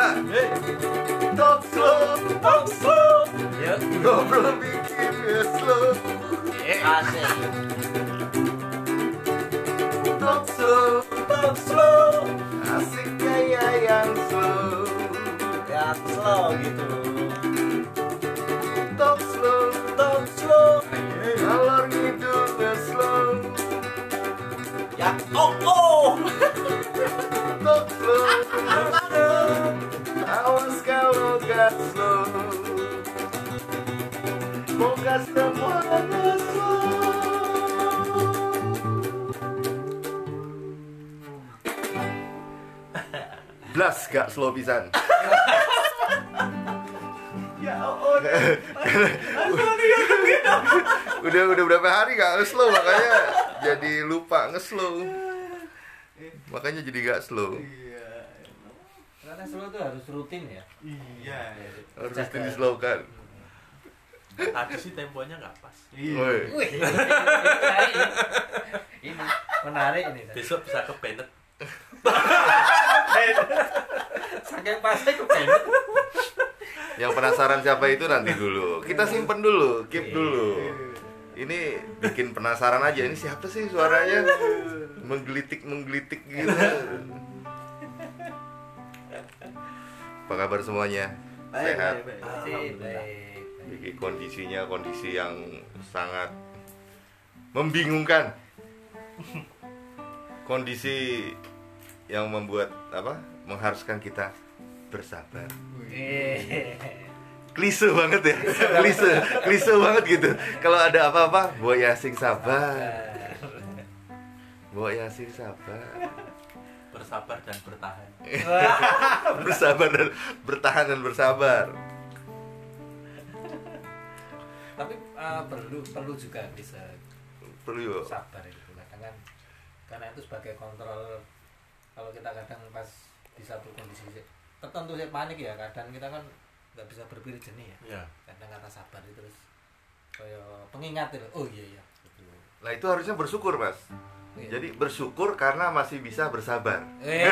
Talk slow, Talk slow. Yuk. ngobrol bikinnya slow. Asik. Talk slow, Talk slow. asik gaya yang slow. Ya slow gitu. Blas gak slow pisan. Ya oh. udah udah berapa hari gak slow makanya jadi lupa ngeslow makanya jadi gak slow Iya. Karena slow itu harus rutin ya. Iya. harus rutin di slow kan Tadi sih temponya nggak pas. Woi. Wih. Ini menarik ini. Besok bisa ke Bennett. Saking pasnya ke pendek. yang penasaran siapa itu nanti dulu. Kita simpen dulu keep dulu. Ini bikin penasaran aja ini siapa sih suaranya? Menggelitik menggelitik gitu. Apa kabar semuanya? Sehat? Baik, baik. Jadi kondisinya kondisi yang sangat membingungkan. Kondisi yang membuat apa? Mengharuskan kita bersabar. Klise banget ya. Klise, klise banget gitu. Kalau ada apa-apa, Boy Yasing sabar. Boy Yasing sabar. Bersabar dan bertahan. bersabar dan bertahan dan bersabar. Tapi eh, perlu perlu juga bisa Perlu yuk. sabar itu kan karena itu sebagai kontrol kalau kita kadang pas di satu kondisi tertentu sih panik ya kadang kita kan nggak bisa berpikir jernih ya Ya. kadang kata sabar itu terus kayak pengingat itu oh iya iya. Nah itu harusnya bersyukur mas. Iya. Jadi bersyukur karena masih bisa bersabar. Eh,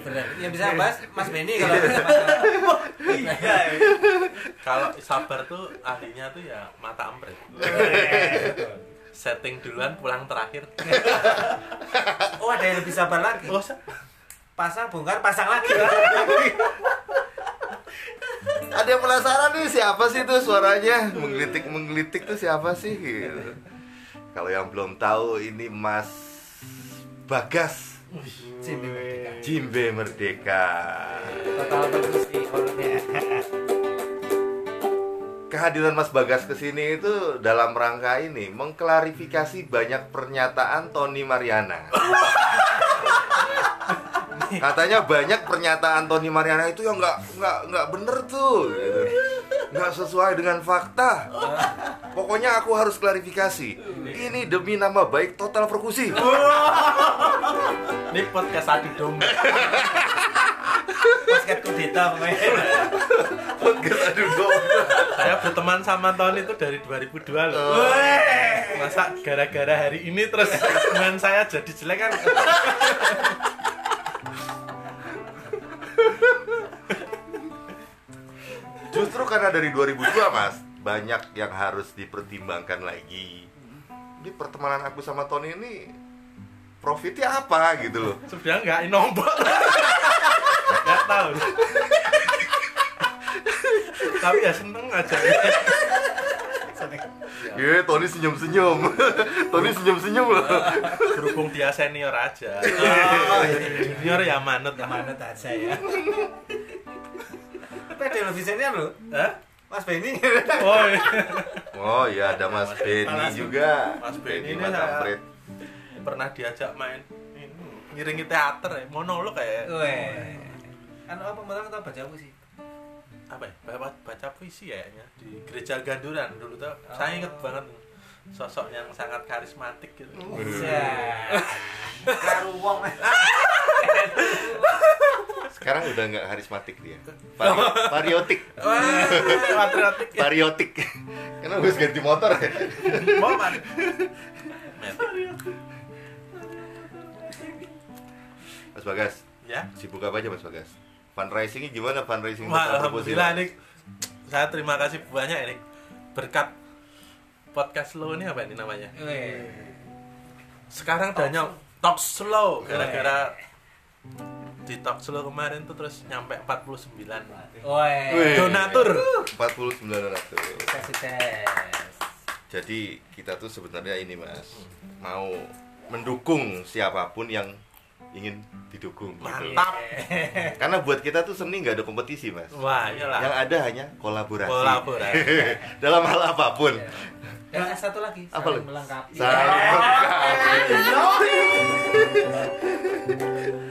benar. Ya bisa bahas Mas Benny kalau. Iya. Kalau sabar tuh ahlinya tuh ya mata ampret. Setting duluan, pulang terakhir. Oh ada yang lebih sabar lagi. Oh, sa- Pasang bongkar pasang lagi. Ada yang penasaran nih siapa sih tuh suaranya menggelitik menggelitik tuh siapa sih? Gitu. Kalau yang belum tahu ini Mas Bagas Sini merdeka. Jimbe Merdeka. Total perkusi horornya. Kehadiran Mas Bagas ke sini itu dalam rangka ini mengklarifikasi banyak pernyataan Tony Mariana. Katanya banyak pernyataan Tony Mariana itu yang nggak nggak nggak bener tuh, gitu. Nggak sesuai dengan fakta. Pokoknya aku harus klarifikasi. Ini demi nama baik total perkusi. ini podcast adu domba. Basket kudeta pemain. Podcast aduh domba. Saya berteman sama Tony itu dari 2002 loh. Masa gara-gara hari ini terus dengan saya jadi jelek kan? Karena dari 2002 mas banyak yang harus dipertimbangkan lagi. Di pertemanan aku sama Tony ini profitnya apa gitu loh. Sebenarnya nggak nombok. Nggak tahu. Tapi ya seneng aja. Iya, Tony senyum-senyum. Tony senyum-senyum loh. Berhubung dia senior aja. Oh, Junior ya manut lah. Mana aja ya. Yang lebih senior loh. Hah? Mas Benny. Oh, iya. Oh iya ada Mas Benny Mas- juga. Mas Benny ini Mas saya- Ampret. pernah diajak main ini, ngiringi teater ya monolog kayak Weh. Kan apa kemarin kita baca puisi? apa ya baca, baca puisi ya kayaknya di gereja Ganduran dulu tuh saya inget banget sosok yang sangat karismatik gitu Iya. Karu wong. Sekarang udah nggak karismatik dia. Vari- variotik. patriotik ya Variotik. Karena harus ganti motor ya. man Metik. Mas Bagas, ya sibuk apa aja Mas Bagas? Fundraisingnya gimana fundraising Wah, alhamdulillah ini saya terima kasih banyak ini berkat podcast slow ini apa ini namanya? Weh. Sekarang banyak talk slow gara-gara di talk slow kemarin tuh terus nyampe 49 Weh. Wih. donatur. 49 ratus. Sukses, sukses. Jadi kita tuh sebenarnya ini mas mau mendukung siapa pun yang ingin didukung. gitu. Mantap. Karena buat kita tuh seni nggak ada kompetisi mas. Wah, iyalah. Yang ada hanya kolaborasi. Kolaborasi. Dalam hal apa pun. Dan yang satu lagi, Apa saling lu? melengkapi. Saling melengkapi.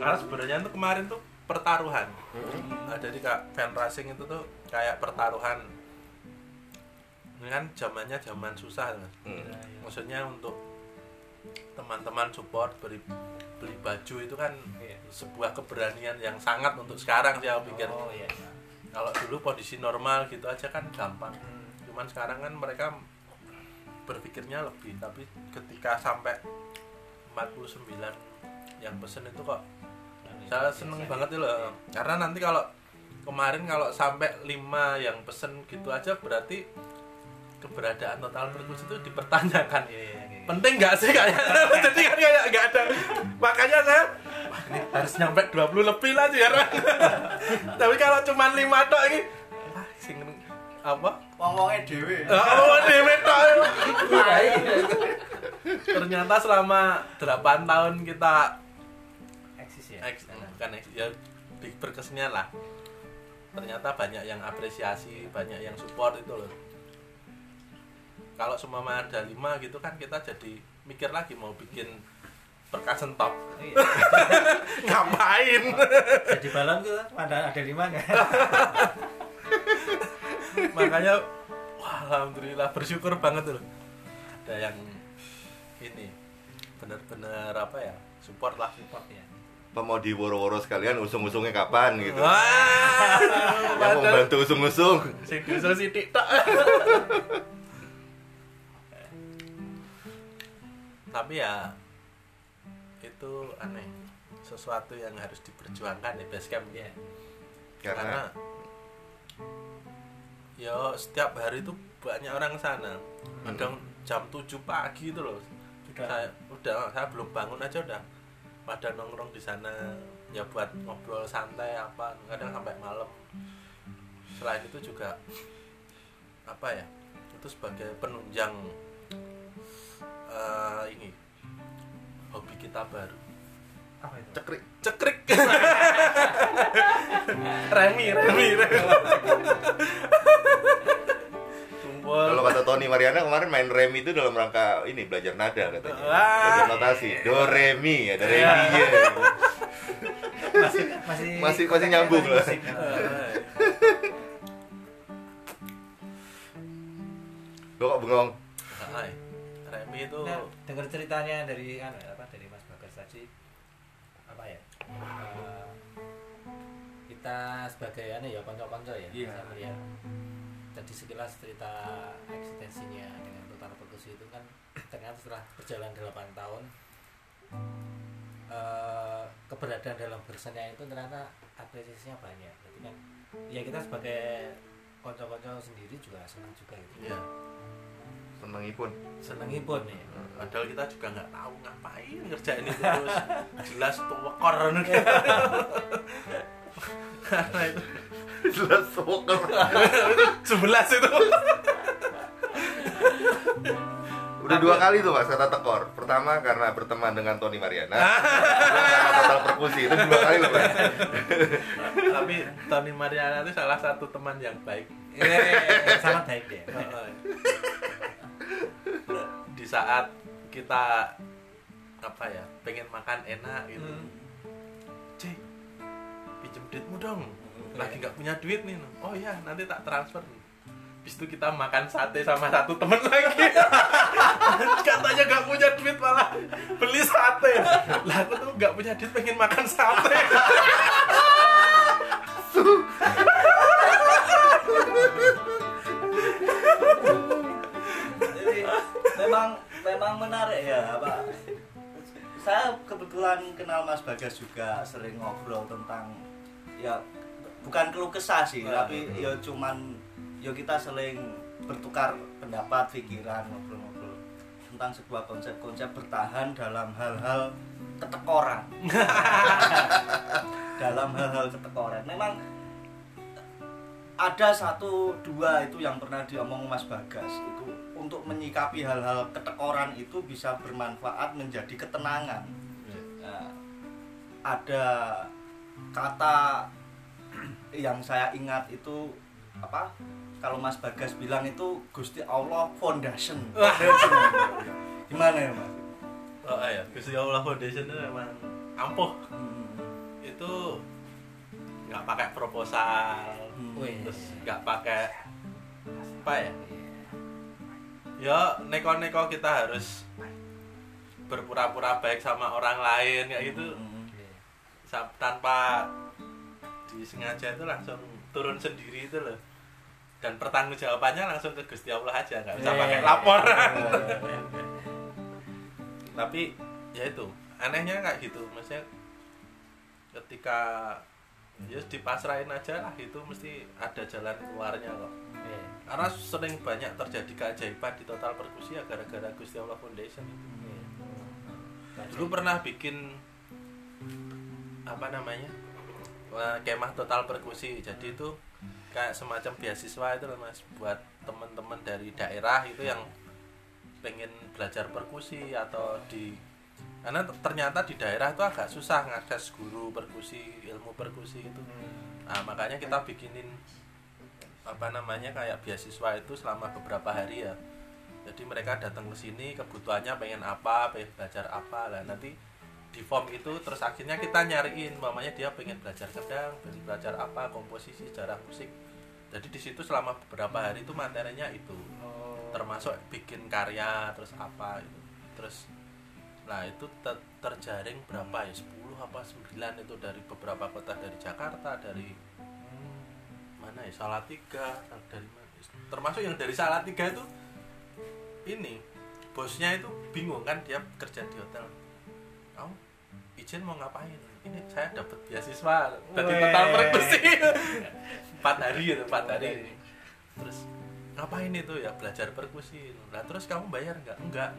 Karena sebenarnya tuh kemarin tuh pertaruhan. Nah, jadi kak fan racing itu tuh kayak pertaruhan. Ini kan zamannya zaman susah, Mas. Hmm. Maksudnya untuk teman-teman support beli beli baju itu kan Iya. sebuah keberanian yang sangat untuk sekarang sih aku pikir. Oh iya. Kalau dulu kondisi normal gitu aja kan gampang. Cuman sekarang kan mereka berpikirnya lebih, tapi ketika sampai 49 yang pesen itu kok saya seneng banget loh karena nanti kalau kemarin kalau sampai 5 yang pesen gitu aja berarti keberadaan total perkus itu dipertanyakan Iya, iya, iya. penting nggak sih kayaknya jadi kan kayak nggak ada makanya saya wah ini harus nyampe 20 lebih lah sih karena tapi kalau cuma 5 tok ini wah sing apa Wong-wonge dhewe. oh dewe tok Iya, ternyata selama 8 tahun kita ya. Bukan ya di berkesenian lah ternyata banyak yang apresiasi banyak yang support itu loh kalau semua ada lima gitu kan kita jadi mikir lagi mau bikin perkasen top Iya. ngapain Jadi balon tuh ada ada lima nggak? makanya wah alhamdulillah bersyukur banget loh ada yang ini bener-bener apa ya support lah Support ya. Apa mau di woro-woro sekalian usung-usungnya kapan gitu? wah Yang mau bantu usung-usung. sing diusul sidik tok tapi ya itu aneh sesuatu yang harus diperjuangkan di basecamp Iya. Karena karena ya setiap hari itu banyak orang sana kadang jam 7 pagi itu loh Udah. saya udah saya belum bangun aja udah pada nongkrong di sana ya buat ngobrol santai apa kadang sampai malam selain itu juga apa ya itu sebagai penunjang eh, ini hobi kita baru Apa itu? cekrik. cekrik remi remi remi Kalau kata Tony Mariana kemarin main remi itu dalam rangka ini belajar nada katanya. Wah. Belajar notasi. Do re mi ada re Iya. mi ya. Masih masih Masih- masih nyambung lah. Lo kok bengong? Hai. Remi itu Nah, dengar ceritanya dari anu, apa dari Mas Bagas tadi apa ya? eh, kita sebagai anu ya konco-konco ya, Iya. bisa melihat jadi sekilas cerita eksistensinya dengan total perkusi itu kan ternyata setelah berjalan 8 tahun eh, keberadaan dalam bersenya itu ternyata apresiasinya banyak. Jadi kan ya kita sebagai konco-konco sendiri juga senang juga gitu. ya Senengipun. Senengipun ya. padahal kita juga nggak tahu ngapain ngerjain itu terus jelas tuh wekor karena itu Jelas smoker. sebelas itu Udah dua kali tuh mas kata tekor. Pertama karena berteman dengan Tony Mariana. Kedua karena total perkusi itu dua kali loh. Mas. tapi Tony Mariana itu salah satu teman yang baik Eh, sangat baik dia. di saat kita apa ya pengen makan enak gitu Hmm. Cek, pinjem duitmu dong lagi nggak punya duit nih oh ya nanti tak transfer. Habis itu kita makan sate sama satu temen lagi. Katanya nggak punya duit malah beli sate. Lah aku tuh nggak punya duit pengen makan sate. Memang memang menarik ya apa saya kebetulan kenal Mas Bagas juga sering ngobrol tentang ya bukan keluh kesah sih, Ah. tapi ya cuman ya kita sering bertukar pendapat, pikiran, ngobrol-ngobrol tentang sebuah konsep-konsep bertahan dalam hal-hal ketekoran. dalam hal-hal ketekoran. Memang ada satu dua itu yang pernah diomong Mas Bagas itu untuk menyikapi hal-hal ketekoran itu bisa bermanfaat menjadi ketenangan. Nah, ada kata yang saya ingat itu apa? Kalau Mas Bagas bilang itu Gusti Allah foundation. Gimana ya Mas? oh ya Gusti Allah Foundation itu memang ampuh Hmm. itu nggak pakai proposal Hmm. Terus nggak pakai apa ya ya neko-neko kita harus berpura-pura baik sama orang lain kayak gitu Hmm. Tanpa disengaja itu langsung turun sendiri itu loh. Dan pertanggungjawabannya langsung ke Gusti Allah aja nggak usah Eh. pakai laporan. Tapi ya itu anehnya kayak gitu. Maksudnya ketika ya dipasrahin aja lah itu mesti ada jalan keluarnya kok. Iya. karena sering banyak terjadi keajaiban di total perkusi ya gara-gara Gusti Allah Foundation itu. Iya. dulu pernah bikin apa namanya kemah total perkusi. Jadi itu kayak semacam beasiswa itu loh mas buat teman-teman dari daerah itu yang pengen belajar perkusi atau di karena ternyata di daerah itu agak susah ngakses guru perkusi ilmu perkusi itu. Nah makanya kita bikinin apa namanya kayak beasiswa itu selama beberapa hari ya. Jadi mereka datang ke sini kebutuhannya pengen apa pengen belajar apa. Lah nanti di form itu terus akhirnya kita nyariin mamanya dia pengen belajar kedang pengen belajar apa komposisi sejarah musik. Jadi di situ selama beberapa hari itu materinya itu. Oh. termasuk bikin karya terus apa itu. Terus nah itu te- terjaring berapa ya? 10 apa 9 itu dari beberapa kota dari Jakarta dari mana ya? Salatiga dari mana termasuk yang dari Salatiga itu ini bosnya itu bingung kan dia kerja di hotel kamu izin mau ngapain? Ini saya dapat beasiswa dari total perkusi empat hari gitu empat hari. Terus ngapain itu ya? Belajar perkusi. Nah terus kamu bayar nggak? Enggak.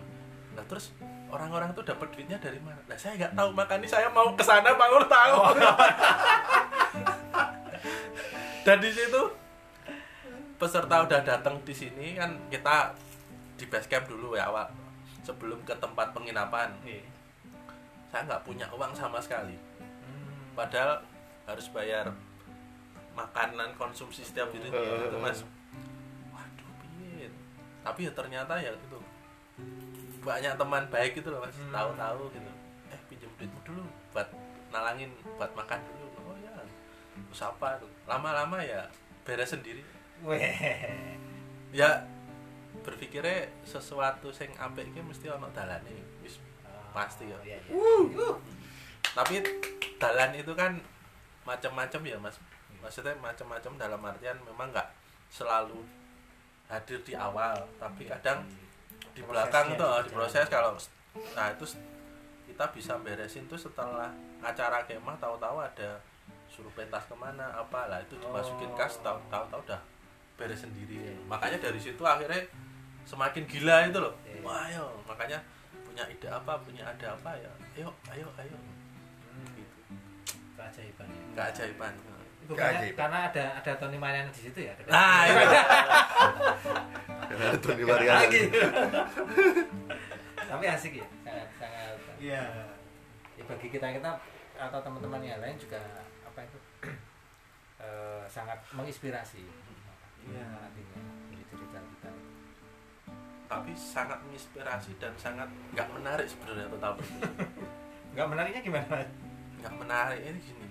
Nah terus orang-orang tuh dapat duitnya dari mana? Nah saya nggak tahu. Makanya saya mau ke sana mau tahu. Dan di situ peserta udah datang di sini kan kita di base camp dulu ya awal sebelum ke tempat penginapan. Iya. Saya nggak punya uang sama sekali. Hmm. padahal harus bayar makanan konsumsi setiap hari itu mas. Waduh piye? Tapi ya ternyata ya itu banyak teman baik gitu loh mas. Hmm. tahu-tahu gitu. Eh pinjam duitmu dulu buat nalangin buat makan dulu. Oh ya terus apa tuh lama-lama ya beres sendiri. Weh. ya berpikirnya sesuatu sing apik iki mesti ono dalane Pasti ya. Iya, iya. tapi dalan itu kan macam-macam ya mas. Maksudnya macam-macam dalam artian memang nggak selalu hadir di awal tapi kadang di belakang tuh di proses kalau nah itu kita bisa beresin tuh setelah acara kemah tahu-tahu ada suruh pentas ke mana apa lah itu dimasukin kas tahu tahu tahu udah beres sendiri. Makanya dari situ akhirnya semakin gila itu loh. Iya. wah makanya punya ide apa punya ada apa ya ayo ayo ayo Hmm. gitu Keajaiban ya. keajaiban Itu karena, Keajaiban. karena ada ada Tony Mariano di situ ya. dekat- nah itu Karena ada Tony Mariano. Lagi. Tapi asik ya. Sangat sangat. Iya. Ya, bagi kita kita atau teman-teman yang lain juga apa itu eh, sangat menginspirasi. Iya. Artinya kita. Tapi sangat menginspirasi dan sangat nggak menarik sebenarnya total Enggak menariknya gimana? Nggak menarik ini gini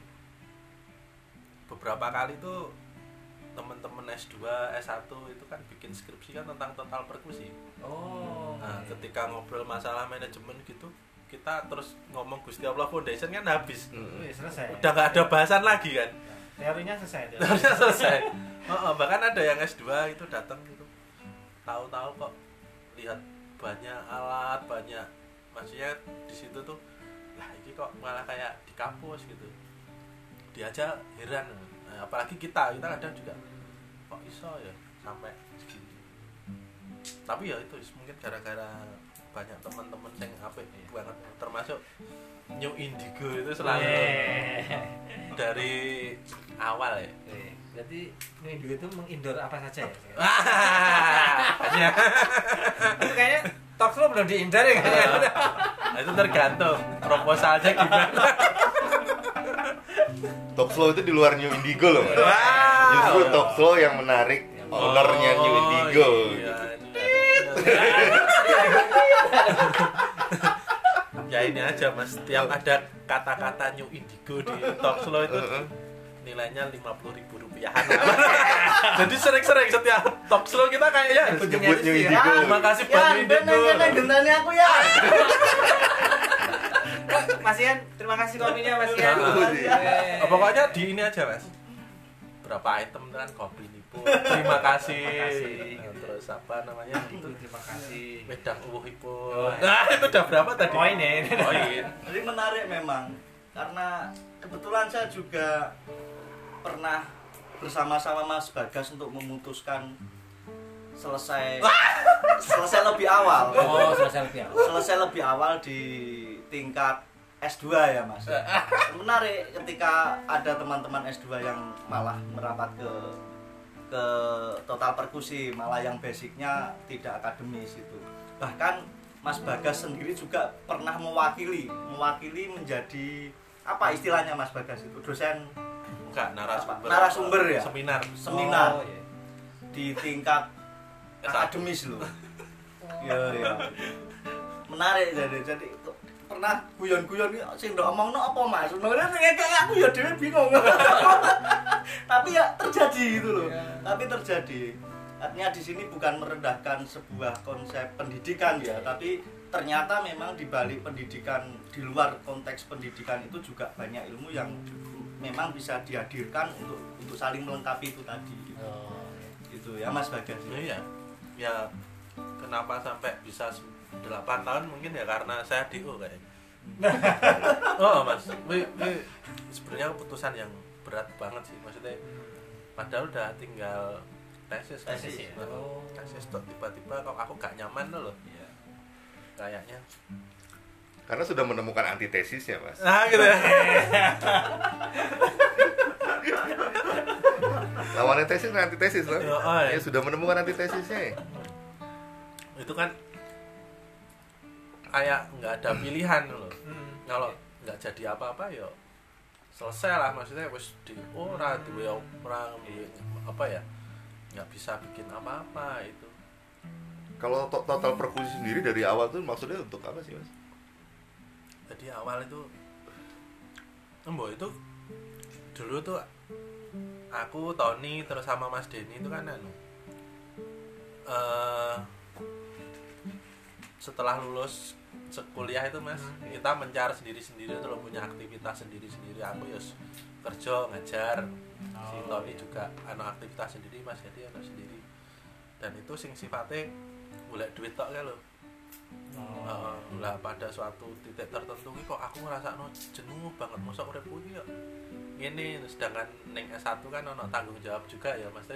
beberapa kali tuh temen-temen S2, S1 itu kan bikin skripsi kan tentang total perkusi Oh. nah ketika ngobrol masalah manajemen gitu kita terus ngomong Gusti Allah Foundation kan habis Mm. Wih, selesai. udah nggak ada bahasan lagi kan Teorinya selesai. teori. harusnya selesai Oh, oh, bahkan ada yang S2 itu datang gitu tahu-tahu kok lihat banyak alat banyak maksudnya di situ tuh lah ini kok malah kayak di kampus gitu. Dia aja heran Nah, apalagi kita kita kadang juga kok iso ya sampai segini? Tapi ya itu mungkin gara-gara banyak teman-teman yang apa banget termasuk New Indigo itu selalu Eh. dari awal ya Oke, Berarti minggu itu mengindor apa saja ya? Itu kayaknya talk show belum diindor ya kayaknya. nah, itu tergantung proposalnya gimana Talk slow itu di luar New Indigo loh. Wow. Justru talk slow yang menarik ownernya New Oh, Indigo. iya, harusnya. Ya ini aja mas tiap ada kata-kata new indigo di talk slow itu nilainya lima puluh ribu rupiahan jadi sering-sering setiap talk slow kita kayaknya harus Nyebut New Ya, Indigo. terima kasih buat Ya, new indigo gentanya aku ya. Mas Ian, terima kasih kopinya Mas Ian. Nah, ya. Oh, pokoknya di ini aja mas berapa item kan kopi nipu terima kasih, kasih. terus apa namanya itu Terima kasih. wedang uwuh ibu Oh, nah itu udah berapa tadi Poin ya. poin Jadi menarik memang karena kebetulan saya juga pernah bersama-sama Mas Bagas untuk memutuskan selesai selesai lebih awal. Oh, selesai lebih awal. Selesai lebih awal di tingkat S2 ya Mas. Menarik ketika ada teman-teman S2 yang malah merapat ke ke total perkusi, malah yang basicnya tidak akademis itu. Bahkan Mas Bagas sendiri juga pernah mewakili, mewakili menjadi apa istilahnya Mas Bagas itu dosen enggak narasumber Apa? Narasumber ya? seminar seminar Oh, iya. di tingkat S1. akademis loh. Ya ya. Menarik jadi jadi pernah guyon-guyon iki sing ndok omongno apa Mas? Sebenarnya sing kayak aku ya dhewe bingung. Tapi ya terjadi gitu loh. Iya. Tapi terjadi. Artinya di sini bukan merendahkan sebuah konsep pendidikan ya, tapi ternyata memang di balik pendidikan di luar konteks pendidikan itu juga banyak ilmu yang memang bisa dihadirkan untuk untuk saling melengkapi itu tadi. Oh. Gitu ya Mas Bagas. Ya, iya ya kenapa sampai bisa 8 tahun mungkin ya karena saya DO kayaknya oh mas wi, sebenarnya keputusan yang berat banget sih maksudnya padahal udah tinggal tesis kan. Tesis ya? Oh. tesis tuh tiba-tiba kok aku gak nyaman loh Iya. kayaknya Karena sudah menemukan antitesisnya, Mas. nah gitu ya Lawannya tesis dan antitesis loh. Ya, oh, ya. Ya sudah menemukan antitesisnya. itu kan kayak nggak ada pilihan loh Hmm. kalau nggak jadi apa-apa ya selesai lah maksudnya wis di ora duwe ora duwe apa ya nggak bisa bikin apa-apa itu Kalau to- total perkusi sendiri dari awal tuh maksudnya untuk apa sih, Mas? jadi awal itu embo itu dulu tuh aku Tony terus sama Mas Denny itu kan anu eh setelah lulus sekuliah itu mas. Kita mencari sendiri-sendiri tuh loh, punya aktivitas sendiri-sendiri. Aku ya s- kerja ngajar si Oh, Tony iya. juga anak aktivitas sendiri mas jadi anak sendiri. Dan itu sing sifatnya boleh duit tok kan loh Oh, Heeh, lah pada suatu titik tertentu kok aku ngerasa jenuh banget masa urip kuwi ya ngene sedangkan neng S1 kan ono tanggung jawab juga ya Mas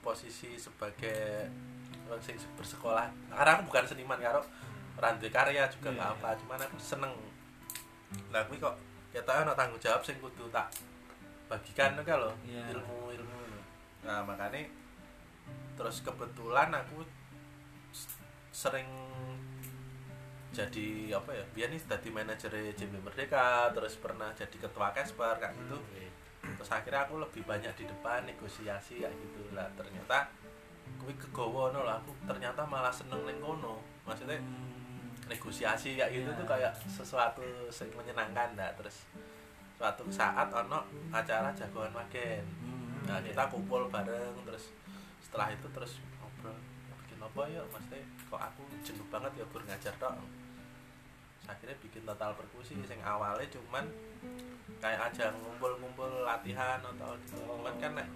posisi sebagai orang sing bersekolah. Karena aku bukan seniman karo randu karya juga Iya, nggak iya. apa cuman aku seneng. Lah kuwi kok kita ono tanggung jawab sing kudu tak bagikan kan loh Iya. ilmu ilmu nah makanya terus kebetulan aku sering jadi apa ya biar nih jadi manajer JB Merdeka terus pernah jadi ketua Kesper kayak gitu. Terus akhirnya aku lebih banyak di depan negosiasi kayak gitu. Lah ternyata kuwi kegowo no lah aku ternyata malah seneng neng kono. Maksudnya negosiasi kayak gitu Iya. tuh kayak sesuatu yang menyenangkan dah terus suatu saat ono acara jagoan magen nah kita kumpul bareng terus setelah itu terus ngobrol bikin apa ya mas teh kok aku jenuh banget ya gur ngajar Terus akhirnya bikin total perkusi sing awalnya cuman kayak aja ngumpul-ngumpul latihan atau gitu. Cuman kan nek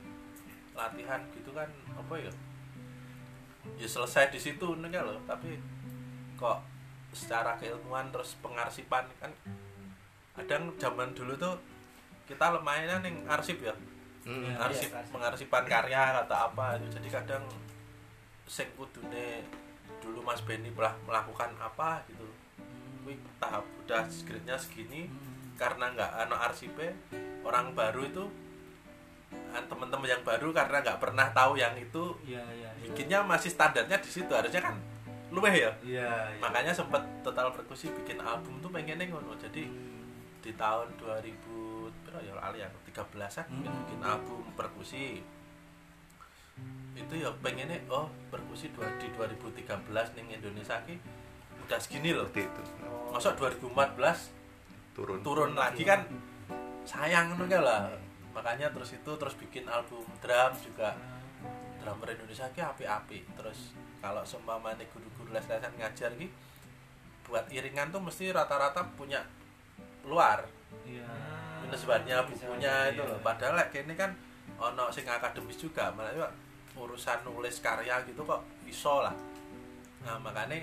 latihan gitu kan apa ya? Ya selesai di situ nih loh tapi kok secara keilmuan terus pengarsipan kan kadang zaman dulu tuh kita lemahnya nih arsip ya Hmm. Ya. arsip iya, arsip. pengarsipan karya atau apa itu jadi kadang sing kudune dulu Mas Benny telah melakukan apa gitu Wih, tahap udah grade-nya segini karena nggak ano arsipnya orang baru itu teman-teman yang baru karena nggak pernah tahu yang itu iya iya iya. bikinnya masih standarnya di situ harusnya kan luweh ya iya iya. makanya sempet total perkusi bikin album tuh pengennya ngono jadi di tahun 2000 berapa ya lali aku 13 an Hmm. bikin album perkusi itu ya pengennya oh perkusi dua, di 2013 nih Indonesia ki udah segini loh Seperti itu. masa 2014 Turun. turun lagi kan sayang nu lah makanya terus itu terus bikin album drum juga drummer Indonesia ki api-api terus kalau seumpamanya guru-guru les-lesan ngajar ki buat iringan tuh mesti rata-rata punya luar. Iya. Minus bannya bukunya itu iya. loh padahal like, ini kan ono sing akademis juga malah urusan nulis karya gitu kok iso lah. Nah makanya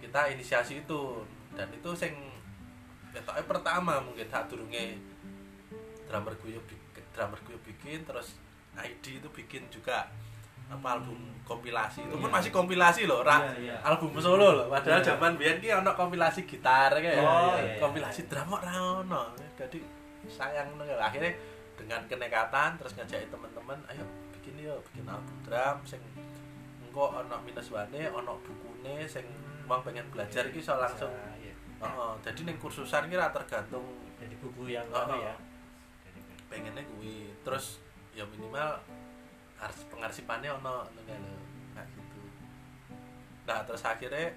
kita inisiasi itu. Dan itu sing ketoknya pertama mungkin saat durunge drummer gue bikin drummer gue bikin terus ID itu bikin juga apa album kompilasi itu pun Iya. masih kompilasi loh ra Iya, iya. album solo loh padahal Iya. zaman biyen ki ono kompilasi gitar kayak Oh, iya, iya. kompilasi kok ra ono jadi sayang akhirnya dengan kenekatan terus ngajakin teman-teman ayo bikin yuk bikin album drum sing engko ono minus wane ono bukune sing wong pengen belajar iki iso langsung iya. Heeh, jadi ning kursusan ki ra tergantung jadi buku yang Oh, apa oh. ya pengennya kuwi terus ya minimal ars pengarsipannya ono ngono kayak gitu nah terus akhirnya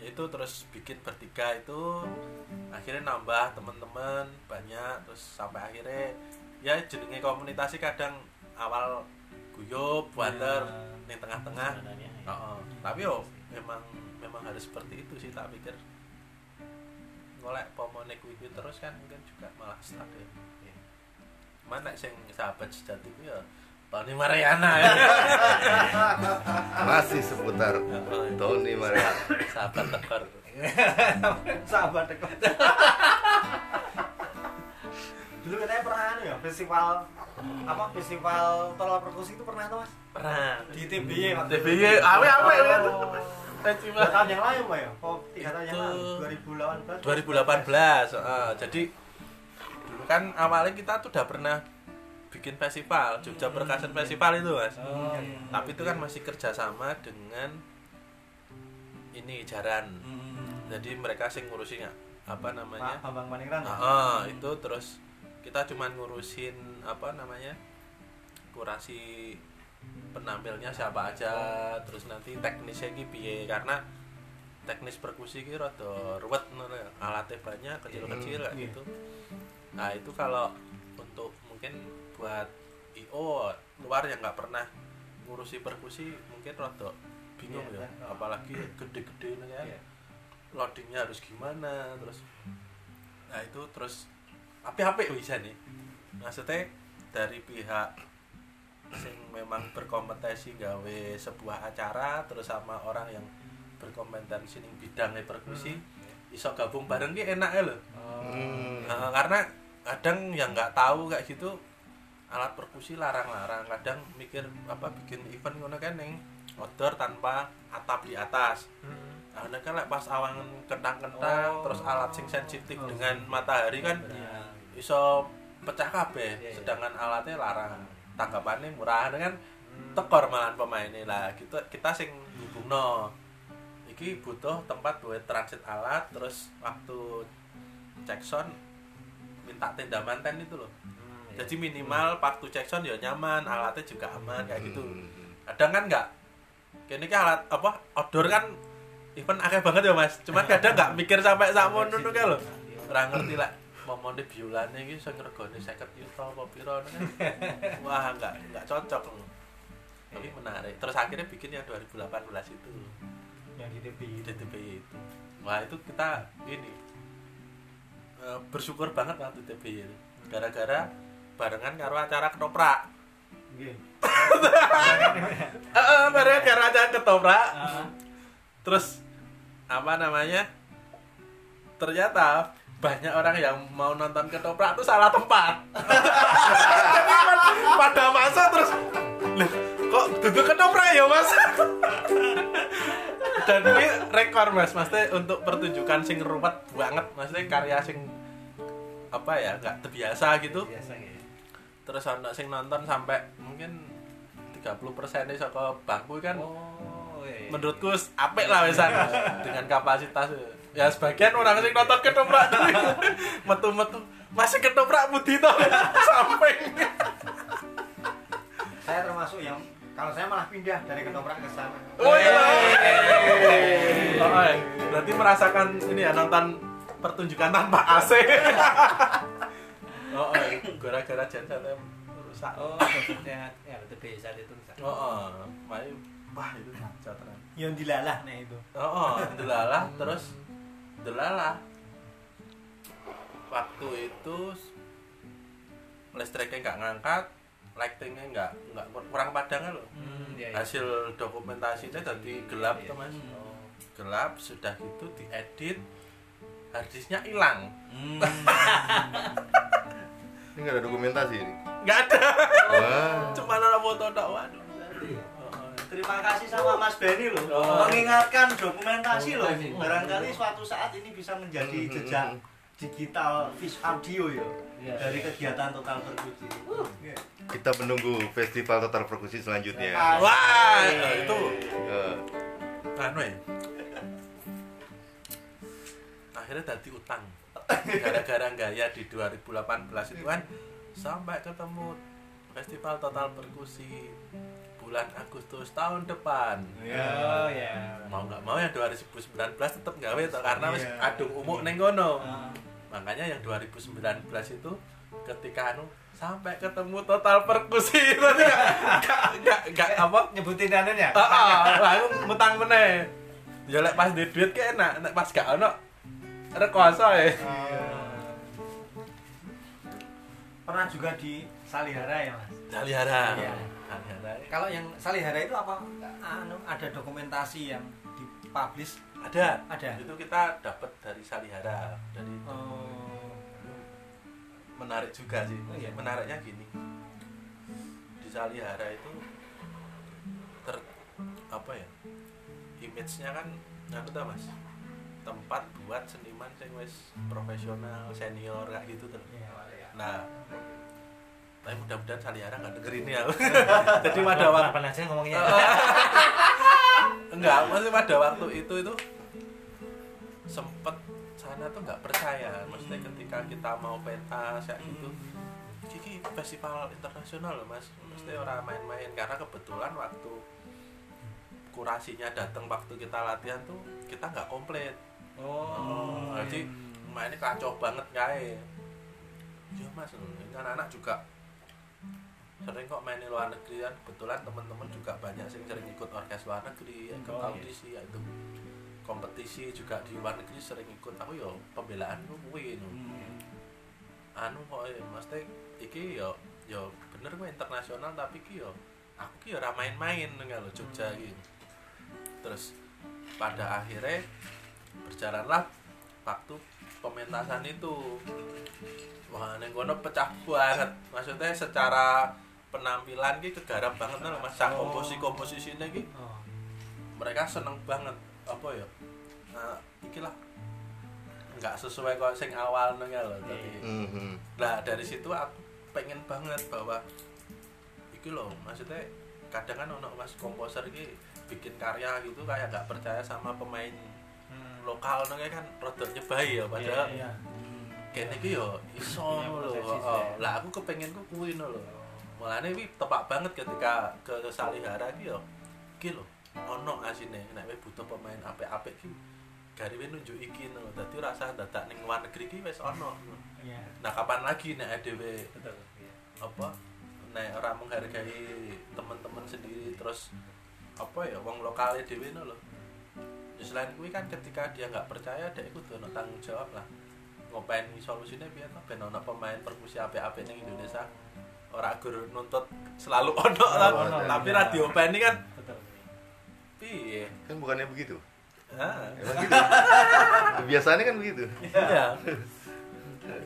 ya itu terus bikin bertiga itu akhirnya nambah teman-teman banyak terus sampai akhirnya ya jenenge komunitas kadang awal guyup Iya. ning tengah-tengah Sebenarnya, ya. Heeh. tapi yo memang memang harus seperti itu sih tak pikir ngolek pomone kuwi terus kan mungkin juga malah stuck ya mana sing sahabat sejati ku ya Tony Mariana ya Masih seputar Tony Maria. sahabat tekor sahabat dekat dulu katanya pernah anu ya festival apa festival tolak perkusi itu pernah tuh mas pernah di TBY waktu. TBY, awe awe. Dua tahun yang lalu pak ya oh tiga tahun yang lalu 2018 2018 heeh. jadi dulu kan awalnya kita tuh udah pernah bikin festival Jogja Percussion Festival itu mas Oh, iya. tapi itu kan masih kerjasama dengan ini jaran Hmm. jadi mereka sing ngurusin ya, apa namanya Pak Bambang ya? Ah, itu terus kita cuman ngurusin apa namanya kurasi penampilnya siapa aja terus nanti teknisnya piye karena teknis perkusi ki rada ruwet ya. alatnya banyak kecil-kecil kayak Iya. gitu nah itu kalau untuk mungkin buat IO luar yang nggak pernah ngurusi perkusi mungkin rada bingung Iya, ya kan. apalagi gede-gede nih kan Iya. loadingnya harus gimana terus nah itu terus api-api bisa nih maksudnya dari pihak sing memang berkompetensi gawe sebuah acara terus sama orang yang berkompetensi ning bidangnya perkusi iso gabung bareng ki enak ya loh Hmm. Nah, karena kadang yang nggak tahu kayak gitu alat perkusi larang-larang. Kadang mikir apa bikin event ngono kan yang outdoor tanpa atap di atas. Nah ini kan like, pas awangan kentang-kentang Oh. terus alat sing sensitif Oh. dengan matahari kan Iya. iso pecah kabeh. Iya, iya. sedangkan alatnya larang. Tanggapannya murah kan tekor malahan pemainnya. Lah kita kita sing hubungno iki butuh tempat buat transit alat terus waktu cek sound minta tenda manten itu loh Hmm, iya. jadi minimal waktu cek sound ya nyaman alatnya juga aman kayak gitu. Hmm. kadang kan nggak kini kan alat apa outdoor kan event akeh banget ya mas. Cuman kadang nggak mikir sampai sakmo ngono kan lho. Ora ngerti lah momone biolane iki sing regane 50 juta apa piro kan. Wah nggak nggak cocok. Lho. tapi menarik. Terus akhirnya bikin yang 2018 itu. Yang di itu. Itu. Wah itu kita ini eh, bersyukur banget waktu TPY itu. Gara-gara barengan karo acara ketoprak. Nggih. Heeh, barengan karo acara ketoprak. Terus apa namanya? Ternyata banyak orang yang mau nonton ketoprak tuh salah tempat. Pada masa terus "Loh, kok duduk ketoprak ya mas? Dan ini rekor mas. Maksudnya untuk pertunjukan sing ruwet banget. Maksudnya karya sing apa ya nggak terbiasa gitu. Biasa ya terus anak sing nonton sampai mungkin 30% nih saka bangku kan. Oh iya, iya. menurutku apik lah wisan dengan kapasitas. Ya sebagian orang sing nonton ketoprak metu-metu masih ketoprak budi toh? Sampai Saya termasuk yang kalau saya malah pindah dari ketoprak ke sana. oh iya. Oh, iya. berarti merasakan ini ya nonton pertunjukan tanpa AC iya. Gara-gara gensetnya rusak oh maksudnya ya betul desa itu rusak. oh, oh. Makanya, wah itu kacau tenan. Yang dilalah nah itu. Oh, oh delalah terus delalah waktu itu listriknya nggak ngangkat lightingnya nggak nggak kurang padang loh hmm, iya, iya. hasil dokumentasinya tadi gelap tuh mas Oh. gelap sudah gitu diedit harddisknya hilang Hmm. Ini nggak ada dokumentasi ini. nggak ada Wah. cuma ada foto Oh, oh. Terima kasih sama Mas Benny loh Oh. mengingatkan dokumentasi loh. Dokumentasi. Barangkali suatu saat ini bisa menjadi Hmm, jejak hmm, digital vis audio ya Iya. dari kegiatan total perkusi. Iya. Kita menunggu festival total perkusi selanjutnya. Ah. wah itu Eh, anu ya akhirnya tadi utang gara-gara gaya di 2018 itu kan sampai ketemu festival total perkusi bulan Agustus tahun depan oh ya mau nggak mau yang 2019 tetap gawe toh, karena wis Iya. kadung umuk neng kono Ah. makanya yang 2019 itu ketika anu sampai ketemu total perkusi tadi nggak nggak- nggak nggak apa Nyebutin anu ya? Ah, ah, lah aku ngutang meneh. Ya lek pas di duit ke enak, nek pas gak ono rekoso ya. Pernah juga di Salihara ya mas? Salihara. Iya. Salihara. Kalau yang Salihara itu apa? Anu, ada dokumentasi yang dipublish? Ada. Ada. Itu kita dapat dari Salihara. Dari Oh. menarik juga sih. Oh, iya. Menariknya gini. Di Salihara itu ter apa ya? Image-nya kan anu ta Mas. Tempat buat seniman sing wis profesional, senior kayak gitu tuh. Iya. Nah, tapi mudah-mudahan Salihara nggak denger ini ya. Jadi pada waktu Apa aja ngomongnya? enggak, maksudnya pada waktu itu itu sempet sana tuh nggak percaya. Maksudnya ketika kita mau pentas kayak gitu, Kiki festival internasional loh mas. Maksudnya orang main-main karena kebetulan waktu kurasinya datang waktu kita latihan tuh kita nggak komplit. Oh. jadi mainnya kacau banget kayak. Ya mas, ini anak-anak juga sering kok main di luar negeri kan kebetulan teman-teman juga banyak sing sering ikut orkes luar negeri ikut Oh, iya. audisi ya itu kompetisi juga di luar negeri sering ikut aku yo pembelaan gue kuwi no. Hmm. anu kok ya mesti iki yo yo bener gue internasional tapi ki yo aku ki yo ora main-main lo Jogja gitu terus pada akhirnya berjalanlah waktu pementasan itu wah neng kono pecah banget maksudnya secara penampilan ki kegarap banget loh mas Oh. komposisi komposisinya ki Oh. mereka seneng banget apa ya nah ikilah nggak sesuai kok sing awal neng loh tapi mhm. Nah dari situ aku pengen banget bahwa iki loh maksudnya kadang kan ono mas komposer iki bikin karya gitu kayak nggak percaya sama pemain. Lokal nengnya kan rodok nyebai ya padahal Iya, iya. kene iki yo iso Punya lho. Lah aku kepengen ku kuwi lho. Mulane iki tepak banget ketika ke Salihara iki yo. Iki lho ono asine nek butuh pemain apik-apik ki gariwe nunjuk iki lho. Dadi rasa dadak ning luar negeri ki wis ono. Iya. Nah kapan lagi nek dhewe iya. apa nek ora menghargai teman-teman sendiri terus apa ya wong lokale dhewe lho. Selain kuwi kan ketika dia nggak percaya dia ikut ono tanggung jawab lah. Ngopeni solusine piye to ben ono pemain perkusi apik-apik ning Indonesia. Ora gur nuntut selalu ono lah. tapi iya. radio openi kan piye? Kan bukannya begitu. Ah, Emang gitu. Biasanya kan begitu. iya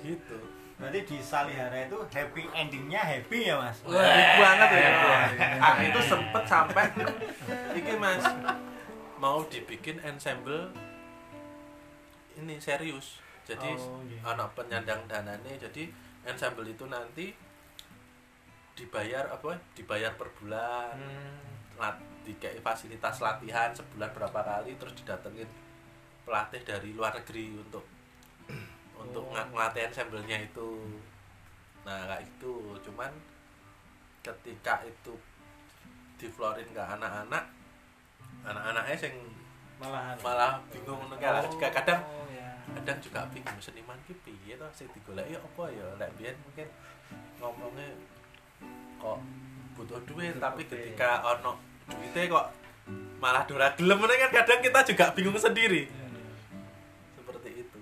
gitu Berarti di Salihara itu happy endingnya happy ya mas? Wah, banget ya. Ah, itu sempet sampai iki Mas mau dibikin ensemble ini serius. Jadi Oh, iya. anak penyandang dananya jadi ensemble itu nanti dibayar apa? Dibayar per bulan. Lat, dikei fasilitas latihan sebulan berapa kali terus didatengin pelatih dari luar negeri untuk untuk Oh. ng- ngelatih ensemble-nya itu nah kayak itu cuman ketika itu diflorin ke anak-anak anak-anaknya sing Malahan. malah bingung nenggal juga. Kadang Oh, ya. kadang juga bingung seniman ki piye to sing digoleki apa ya? Lek biyen mungkin ngomongnya kok butuh duit tapi ketika ono duitnya kok malah dora gelem. Meneh kan kadang kita juga bingung sendiri. Seperti itu.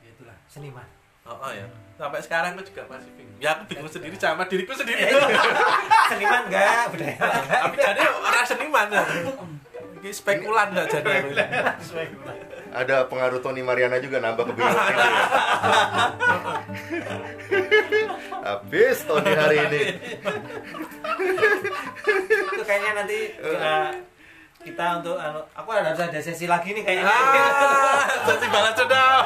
Ya itulah. Seniman. oh, oh ya sampai sekarang aku juga masih bingung. Ya aku bingung sendiri sama diriku sendiri. Seniman enggak budaya. tapi jadi orang seniman ini spekulan nggak jadi. Ada pengaruh Tony Mariana juga nambah kebingungan itu. ya. Habis Tony hari ini. itu kayaknya nanti kita, kita untuk anu, aku ada harus ada sesi lagi nih kayaknya. ah jadi balas cedok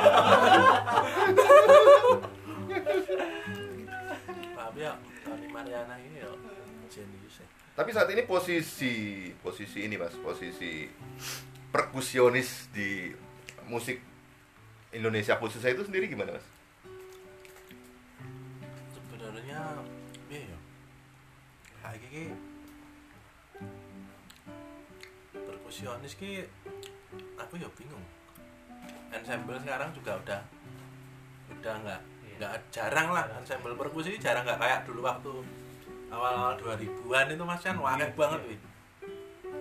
tapi ya Tony Mariana ini ya Tapi saat ini posisi posisi ini Mas, posisi perkusionis di musik Indonesia khususnya itu sendiri gimana Mas? sebenarnya iya ya kayak gini perkusionis ki aku ya bingung. Ensemble sekarang juga udah udah nggak nggak jarang lah ensemble perkusi jarang nggak kayak dulu waktu awal-awal 2000-an itu mas kan? Wakil banget wih.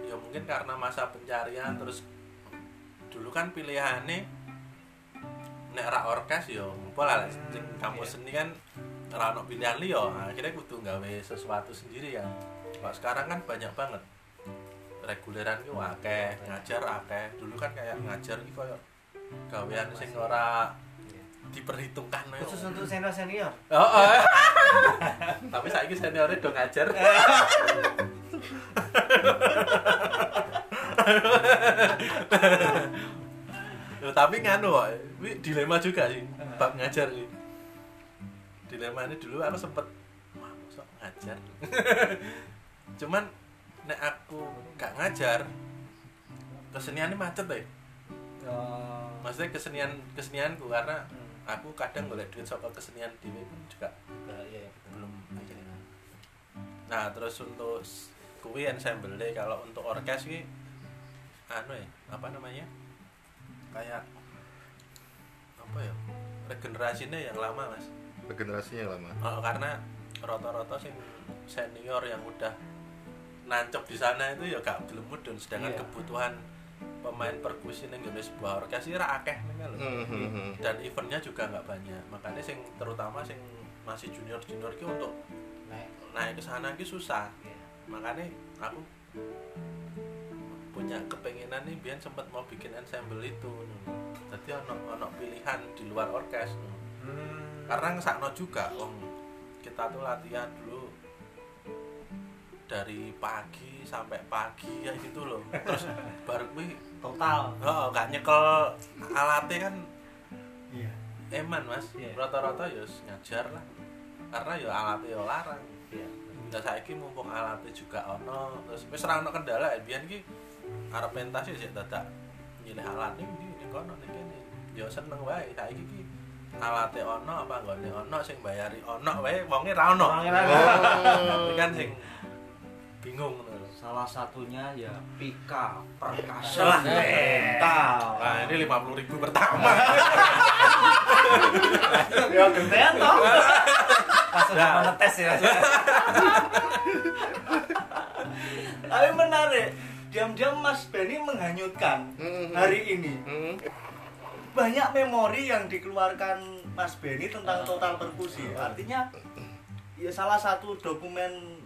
Ya mungkin karena masa pencarian terus dulu kan pilihannya nek ra orkes ya ngumpul lah. Sing kampus seni kan ra ono pilihan liya. Akhirnya kudu gawe sesuatu sendiri ya. Kalau sekarang kan banyak banget. Reguleran ki akeh ngajar akeh. Dulu kan kayak ngajar ki koyo gawean sing ora diperhitungkan ya. Khusus untuk senior senior. Oh, oh. tapi saiki seniornya do ngajar tapi nganu kok, ini dilema juga sih, bab ngajar sih. Dilema ini dulu aku sempet, masa ngajar. Cuman nek aku gak ngajar, kesenian ini macet deh. Oh. Maksudnya kesenian kesenianku karena aku kadang boleh duit soal kesenian dewe pun juga iya, belum nah terus untuk s- kuwi ensemble deh kalau untuk orkes ki anu ya apa namanya? Kayak apa ya? Regenerasinya yang lama mas. Regenerasinya lama. Oh, karena rata-rata sing senior yang udah nancep di sana itu ya gak belum mudun sedangkan Iya. kebutuhan pemain perkusi ning ngene sebuah orkes ra akeh lho Hmm, hmm, hmm. dan eventnya juga nggak banyak makanya sing terutama sing masih junior junior ki untuk Naik. naik ke sana ki susah Iya. makanya aku punya kepengenan nih biar sempat mau bikin ensemble itu jadi ono ono pilihan di luar orkes Hmm. karena ngesakno juga wong kita tuh latihan dulu dari pagi sampai pagi ya gitu loh terus baru kuwi Total. oh gak nyekel alatnya kan Iya. eman mas Iya. rata-rata ya ngajar lah karena ya alatnya ya larang Iya. Nah saiki mumpung alatnya juga ono terus wis ora ono kendala ya biyen ki arep pentas ya sik dadak nyilih alat ning ndi ning kono ning kene. Ya seneng wae saiki ki alatnya ono apa nggone ono sing bayari ono wae wonge ra ono. Kan sing bingung lho. Salah satunya ya Pika Perkasa Mental. Nah, ini 50.000 ribu pertama. Ya gentean toh. Pas udah Nah. menetes ya. Tapi menarik. Diam-diam Mas Benny menghanyutkan Hmm. hari ini. Hmm. Banyak memori yang dikeluarkan Mas Benny tentang total perkusi. Artinya ya salah satu dokumen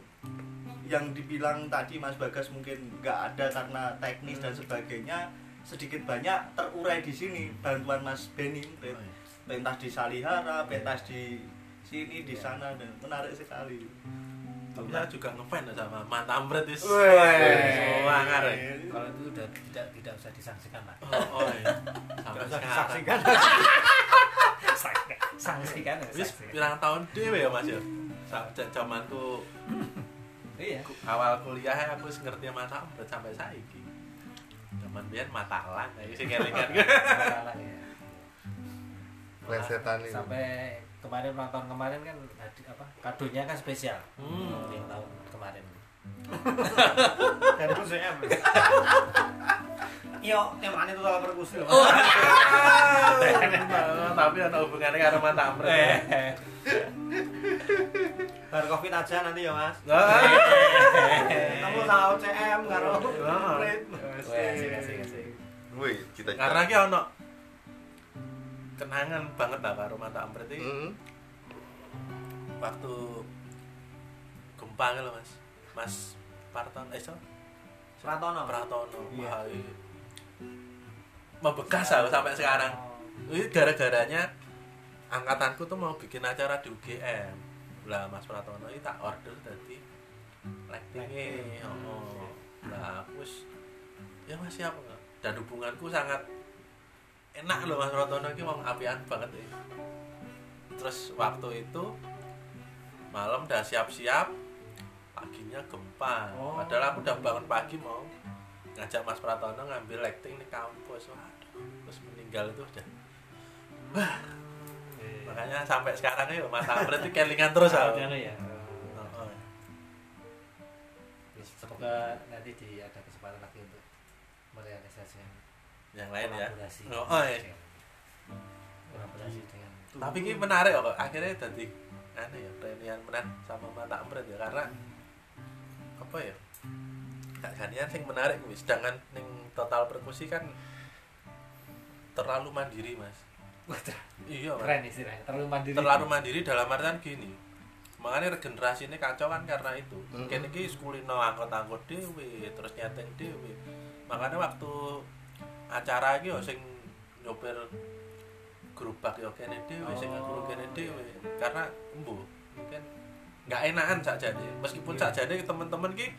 yang dibilang tadi Mas Bagas mungkin nggak ada karena teknis dan sebagainya sedikit banyak terurai di sini bantuan Mas Beni Oh, iya. pentas di Salihara pentas di sini di sana dan menarik sekali Tapi saya juga ngefans sama Mantamret itu. Weh. Semangat. ya. kalau itu udah tidak tidak usah disangsikan lah Oh, oh iya. Sampai disaksikan. sangsikan ya Wis pirang tahun dhewe ya Mas ya. Ja- Zamanku iya awal kuliah aku ngerti Mantamret sampai saiki. Zaman biyen matalan ya sing kelingan. Salah ya Plesetan ini. sampai kemarin ulang tahun kemarin kan hadi- apa kadonya kan spesial Hmm. tahun kemarin Dari musuhnya. Yo, temane itu salah perkusi. Tapi ada hubungannya karo Mantamret. ya. Eh. Bar covid aja nanti ya, Mas. Ah. Kamu sama UCM karo asik asik Wih, kita Karena ki ono kenangan banget lah karo Mantamret iki. Hmm. waktu gempa gitu mas mas Parton eh so Pratono. Pratono Iya. wah iya. membekas aku sampai sekarang. Ini gara-garanya angkatanku tuh mau bikin acara di UGM lah mas Pratono ini tak order tadi lightingnya oh lah aku ya mas siap nggak dan hubunganku sangat enak loh mas Pratono. Ini mau apian banget ya terus waktu itu malam udah siap-siap paginya gempa. Oh. padahal aku udah bangun pagi mau ngajak Mas Pratono ngambil lighting di kampus. Waduh. Terus meninggal itu udah. Wah. Makanya sampai sekarang ya Mas Amret itu kelingan terus aku ya? Oh, oh. Semoga nanti di ada kesempatan lagi untuk merealisasikan yang lain ya? kolaborasi. Oh, oh, iya. kolaborasi dengan tapi ini menarik kok akhirnya tadi aneh ya reunian menan sama mata Amret ya karena apa ya? Gak gantian sing menarik kuwi sedangkan ning total perkusi kan terlalu mandiri mas. Iya keren istilahnya terlalu mandiri. Terlalu mandiri dalam artian gini. Makanya regenerasi ini kacau kan karena itu. Mm-mm. kini ki sekulino angkot-angkot dewe terus nyeteng dewe makanya waktu acara iki yo sing nyopir gerobak yo kene dewe sing guru kene karena embu mungkin nggak enakan saja nih meskipun saja nih teman-teman ki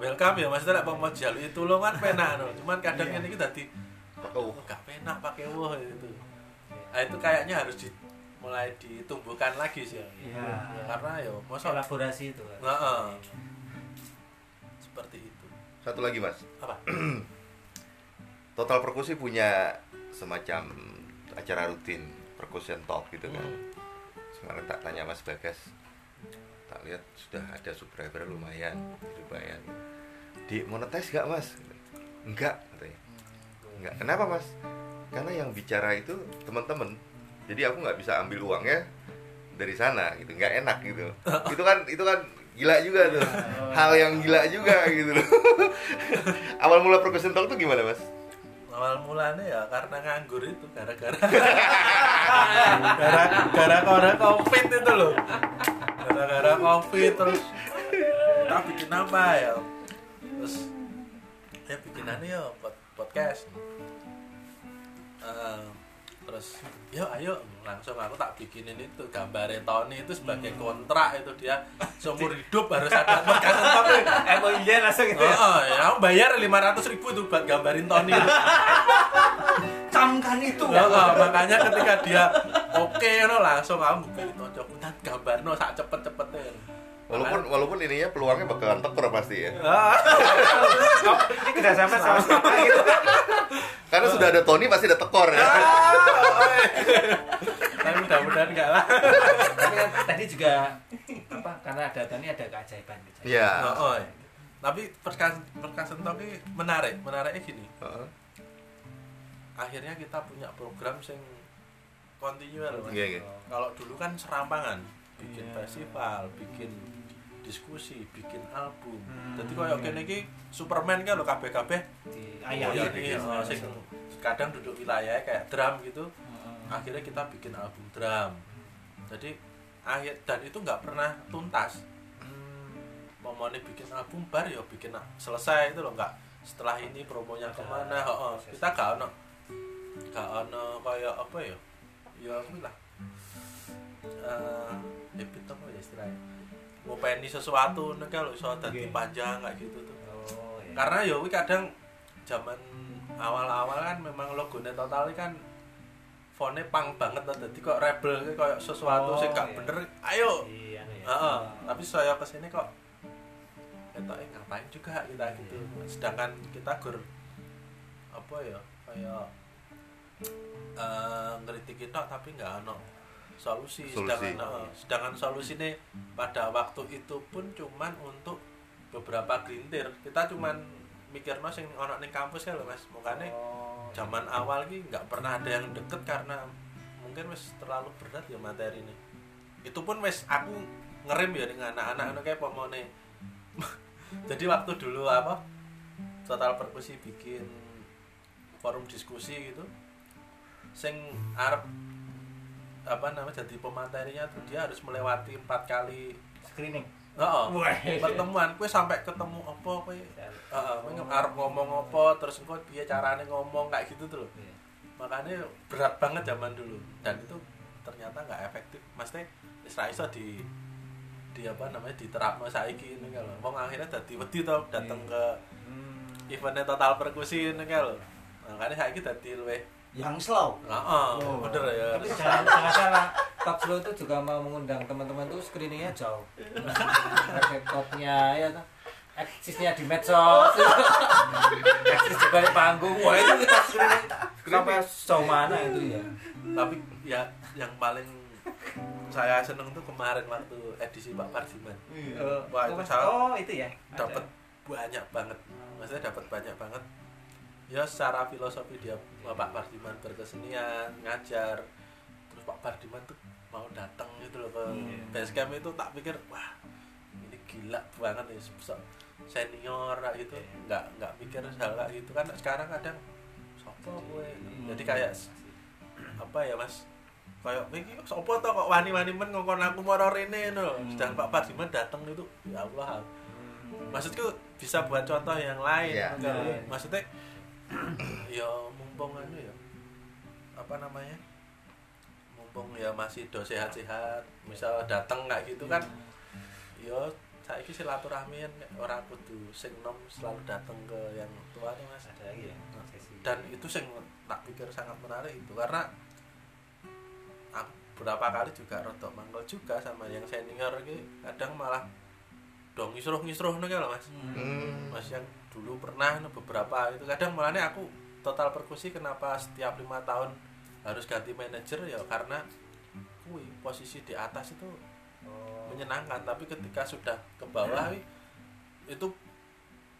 welcome ya maksudnya lek mau jalui tulungan penak no. cuman kadang Iya. ini kita di Pakai oh, gak penak pakai wah itu nah, itu kayaknya harus di, mulai ditumbuhkan lagi sih Iya. karena ya masa kolaborasi itu kan. Heeh. seperti itu Satu lagi mas, apa Total Perkusi punya semacam acara rutin percussion talk gitu kan. Hmm. Sekarang tak tanya Mas Bagas, tak lihat sudah ada subscriber lumayan, lumayan. Di monetize gak Mas? Enggak, katanya. Enggak. Kenapa Mas? Karena yang bicara itu teman-teman. Jadi aku nggak bisa ambil uangnya dari sana gitu, nggak enak gitu. itu kan itu kan gila juga tuh. Hal yang gila juga gitu loh. Awal mula percussion talk tuh gimana Mas? awal mulanya ya karena nganggur itu gara-gara gara-gara gara covid itu loh gara-gara covid terus. Kita bikin apa ya? Terus ya bikinannya ya pod- podcast. Eh, terus yuk ayo. Langsung aku tak bikinin itu gambarnya Tony itu sebagai kontrak itu dia. Seumur hidup harus ada podcast tapi mau iya langsung gitu Oh, ya. oh, ya, aku bayar 500 ribu itu buat gambarin Tony. itu. camkan itu Oh, oh, makanya ketika dia oke no, langsung aku buka itu dan gambar no sak cepet cepetnya. Walaupun walaupun ininya peluangnya bakalan tekor pasti ya. Ini tidak sampai sama sekali gitu. Karena sudah ada Tony pasti ada tekor ya. Tapi mudah-mudahan enggak lah. tapi kan tadi juga apa karena ada Tony ada keajaiban gitu. Oh, oh. Tapi perkas perkasan Tony menarik, menariknya gini. Heeh. Akhirnya kita punya program sing continual. Mas. Iya, iya. Kalau dulu kan serampangan, bikin Iya. festival, bikin diskusi, bikin album. Hmm. Jadi koyo kene iki Superman kan lo kabeh-kabeh di Oh, ayah oh, sing kadang duduk wilayah kayak drum gitu. Akhirnya kita bikin album drum. Jadi akhir dan itu nggak pernah tuntas. Mau mau bikin album bar ya bikin selesai itu loh nggak setelah ini promonya ke mana oh, kita gak ono gak ono kayak apa ya ya aku lah eh habit apa ya istilahnya ngopeni sesuatu nek kalau dadi Oke. panjang kayak gitu tuh Oh, iya. karena ya kadang zaman awal-awal kan memang logonya total kan fontnya pang banget lah jadi kok rebel kayak sesuatu Oh, sing gak iya. bener ayo Iya, anu ya. Heeh, tapi saya ke sini kok ketoknya ngapain juga kita gitu sedangkan kita gur apa ya kayak eh ngeritik tok tapi nggak ono solusi, Solusi. sedangkan heeh, sedangkan solusi ini pada waktu itu pun cuman untuk beberapa gelintir kita cuman mikir sing ono ning kampus kan lho mas. Makanya Oh, zaman awal ki nggak pernah ada yang deket karena mungkin wis terlalu berat ya materi ini itu pun wis aku ngerem ya dengan anak-anak anu kayak pomone jadi waktu dulu apa total perkusi bikin forum diskusi gitu sing arep apa namanya jadi pematerinya tuh dia harus melewati empat kali screening. oh, pertemuan kue sampai ketemu apa kue Heeh, kowe arep ngomong apa terus engko piye carane ngomong kayak gitu tuh loh. Iya. Makanya berat banget zaman dulu dan itu ternyata nggak efektif. Maksudnya wis ra iso di di apa namanya diterapno saiki ini kalau wong akhirnya dadi wedi to dateng ke Hmm. eventnya total perkusi ini kalau makanya saiki dadi luwih yang slow heeh Oh. bener ya Tapi jangan, jangan salah, Top Slow itu juga mau mengundang teman-teman tuh screeningnya jauh. Rekordnya ya toh. Eksisnya di medsos. Eksis di balik panggung. Wah itu kita screening sampai sejauh mana itu ya. tapi ya yang paling saya seneng tuh kemarin waktu edisi Pak Parjiman Oh, Wah, itu oh, itu ya. Dapat banyak banget maksudnya dapat banyak banget ya secara filosofi dia Pak Pardiman berkesenian ngajar. Terus Pak Pardiman tuh mau datang gitu loh ke Hmm. base camp itu tak pikir wah ini gila banget nih se- senior gitu. Nggak nggak mikir hal kayak gitu. Kan sekarang kadang sopo gue jadi kayak apa ya mas? Kayak ini sopo toh kok wani-wani men ngongkon aku moro rene no sedang Pak Pardiman datang itu ya Allah. Maksudku bisa buat contoh yang lain Iya. Enggak, Iya. maksudnya ya mumpung anu ya. Apa namanya? Mumpung ya masih do sehat-sehat misal datang kayak gitu kan. Ya saya silaturahmi kan orang kudu sing nom selalu datang ke yang tua tuh mas. Ada lagi ya. dan itu sing tak pikir sangat menarik itu karena aku berapa kali juga rotok mangkel juga sama yang senior ini kadang malah dong ngisruh ngisruh nih kalau mas. Hmm. mas yang dulu pernah beberapa itu kadang malah aku total perkusi kenapa setiap lima tahun harus ganti manajer ya karena kui posisi di atas itu Oh. menyenangkan tapi ketika sudah ke bawah wi, itu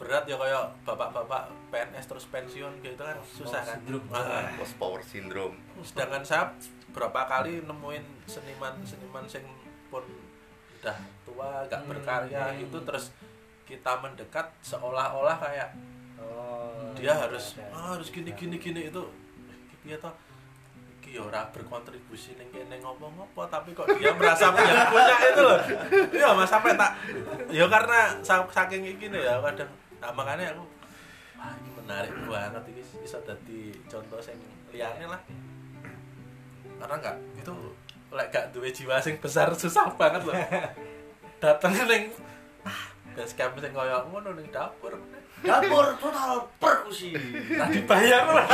berat ya kayak bapak-bapak PNS terus pensiun gitu kan susah kan syndrome. Ah, Post power syndrome. sedangkan saya berapa kali nemuin seniman-seniman sing pun udah tua gak berkarya hmm. gitu terus kita mendekat seolah-olah kayak Oh, dia harus ada. ah, harus gini gini gini itu. Dia toh iki ya ora berkontribusi ning kene ngomong apa tapi kok dia merasa punya punya itu loh. Iya mas sampai tak ya karena sa- saking iki nih ya kadang nah, makanya aku wah ini menarik banget ini bisa jadi contoh sing liyane lah. Karena enggak itu lek gak duwe jiwa sing besar susah banget loh. Dateng ning ah, base camp sing koyo ngono ning dapur dapur total perkusi. Tak dibayar. Lah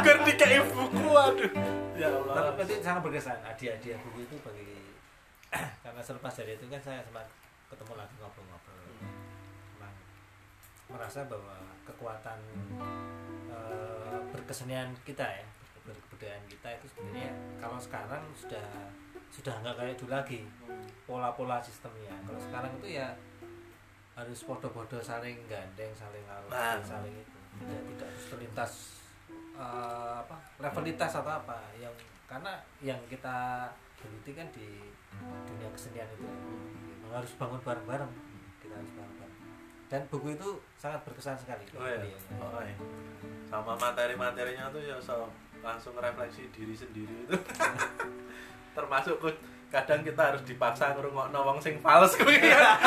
gue dikei buku aduh. Ya Tapi Allah berarti sangat berkesan. Hadiah-hadiah buku itu bagi karena selepas dari itu kan saya sempat ketemu lagi ngobrol-ngobrol. Memang merasa bahwa kekuatan eh, berkesenian kita ya, berkebudayaan kita itu sebenarnya kalau sekarang sudah sudah nggak kayak dulu lagi. Pola-pola sistemnya. Kalau sekarang itu ya harus podo-podo saling gandeng, saling alur, saling itu. Tidak tidak harus terlintas eh, apa rivalitas atau apa. Yang karena yang kita geluti kan di dunia kesenian itu. Harus bangun bareng-bareng. Kita harus bangun bareng dan buku itu sangat berkesan sekali. Oh ya beliaunya. oh, iya. sama materi-materinya tuh ya so, langsung refleksi diri sendiri itu termasuk ku- kadang kita harus dipaksa ngrungokno wong sing fals kuwi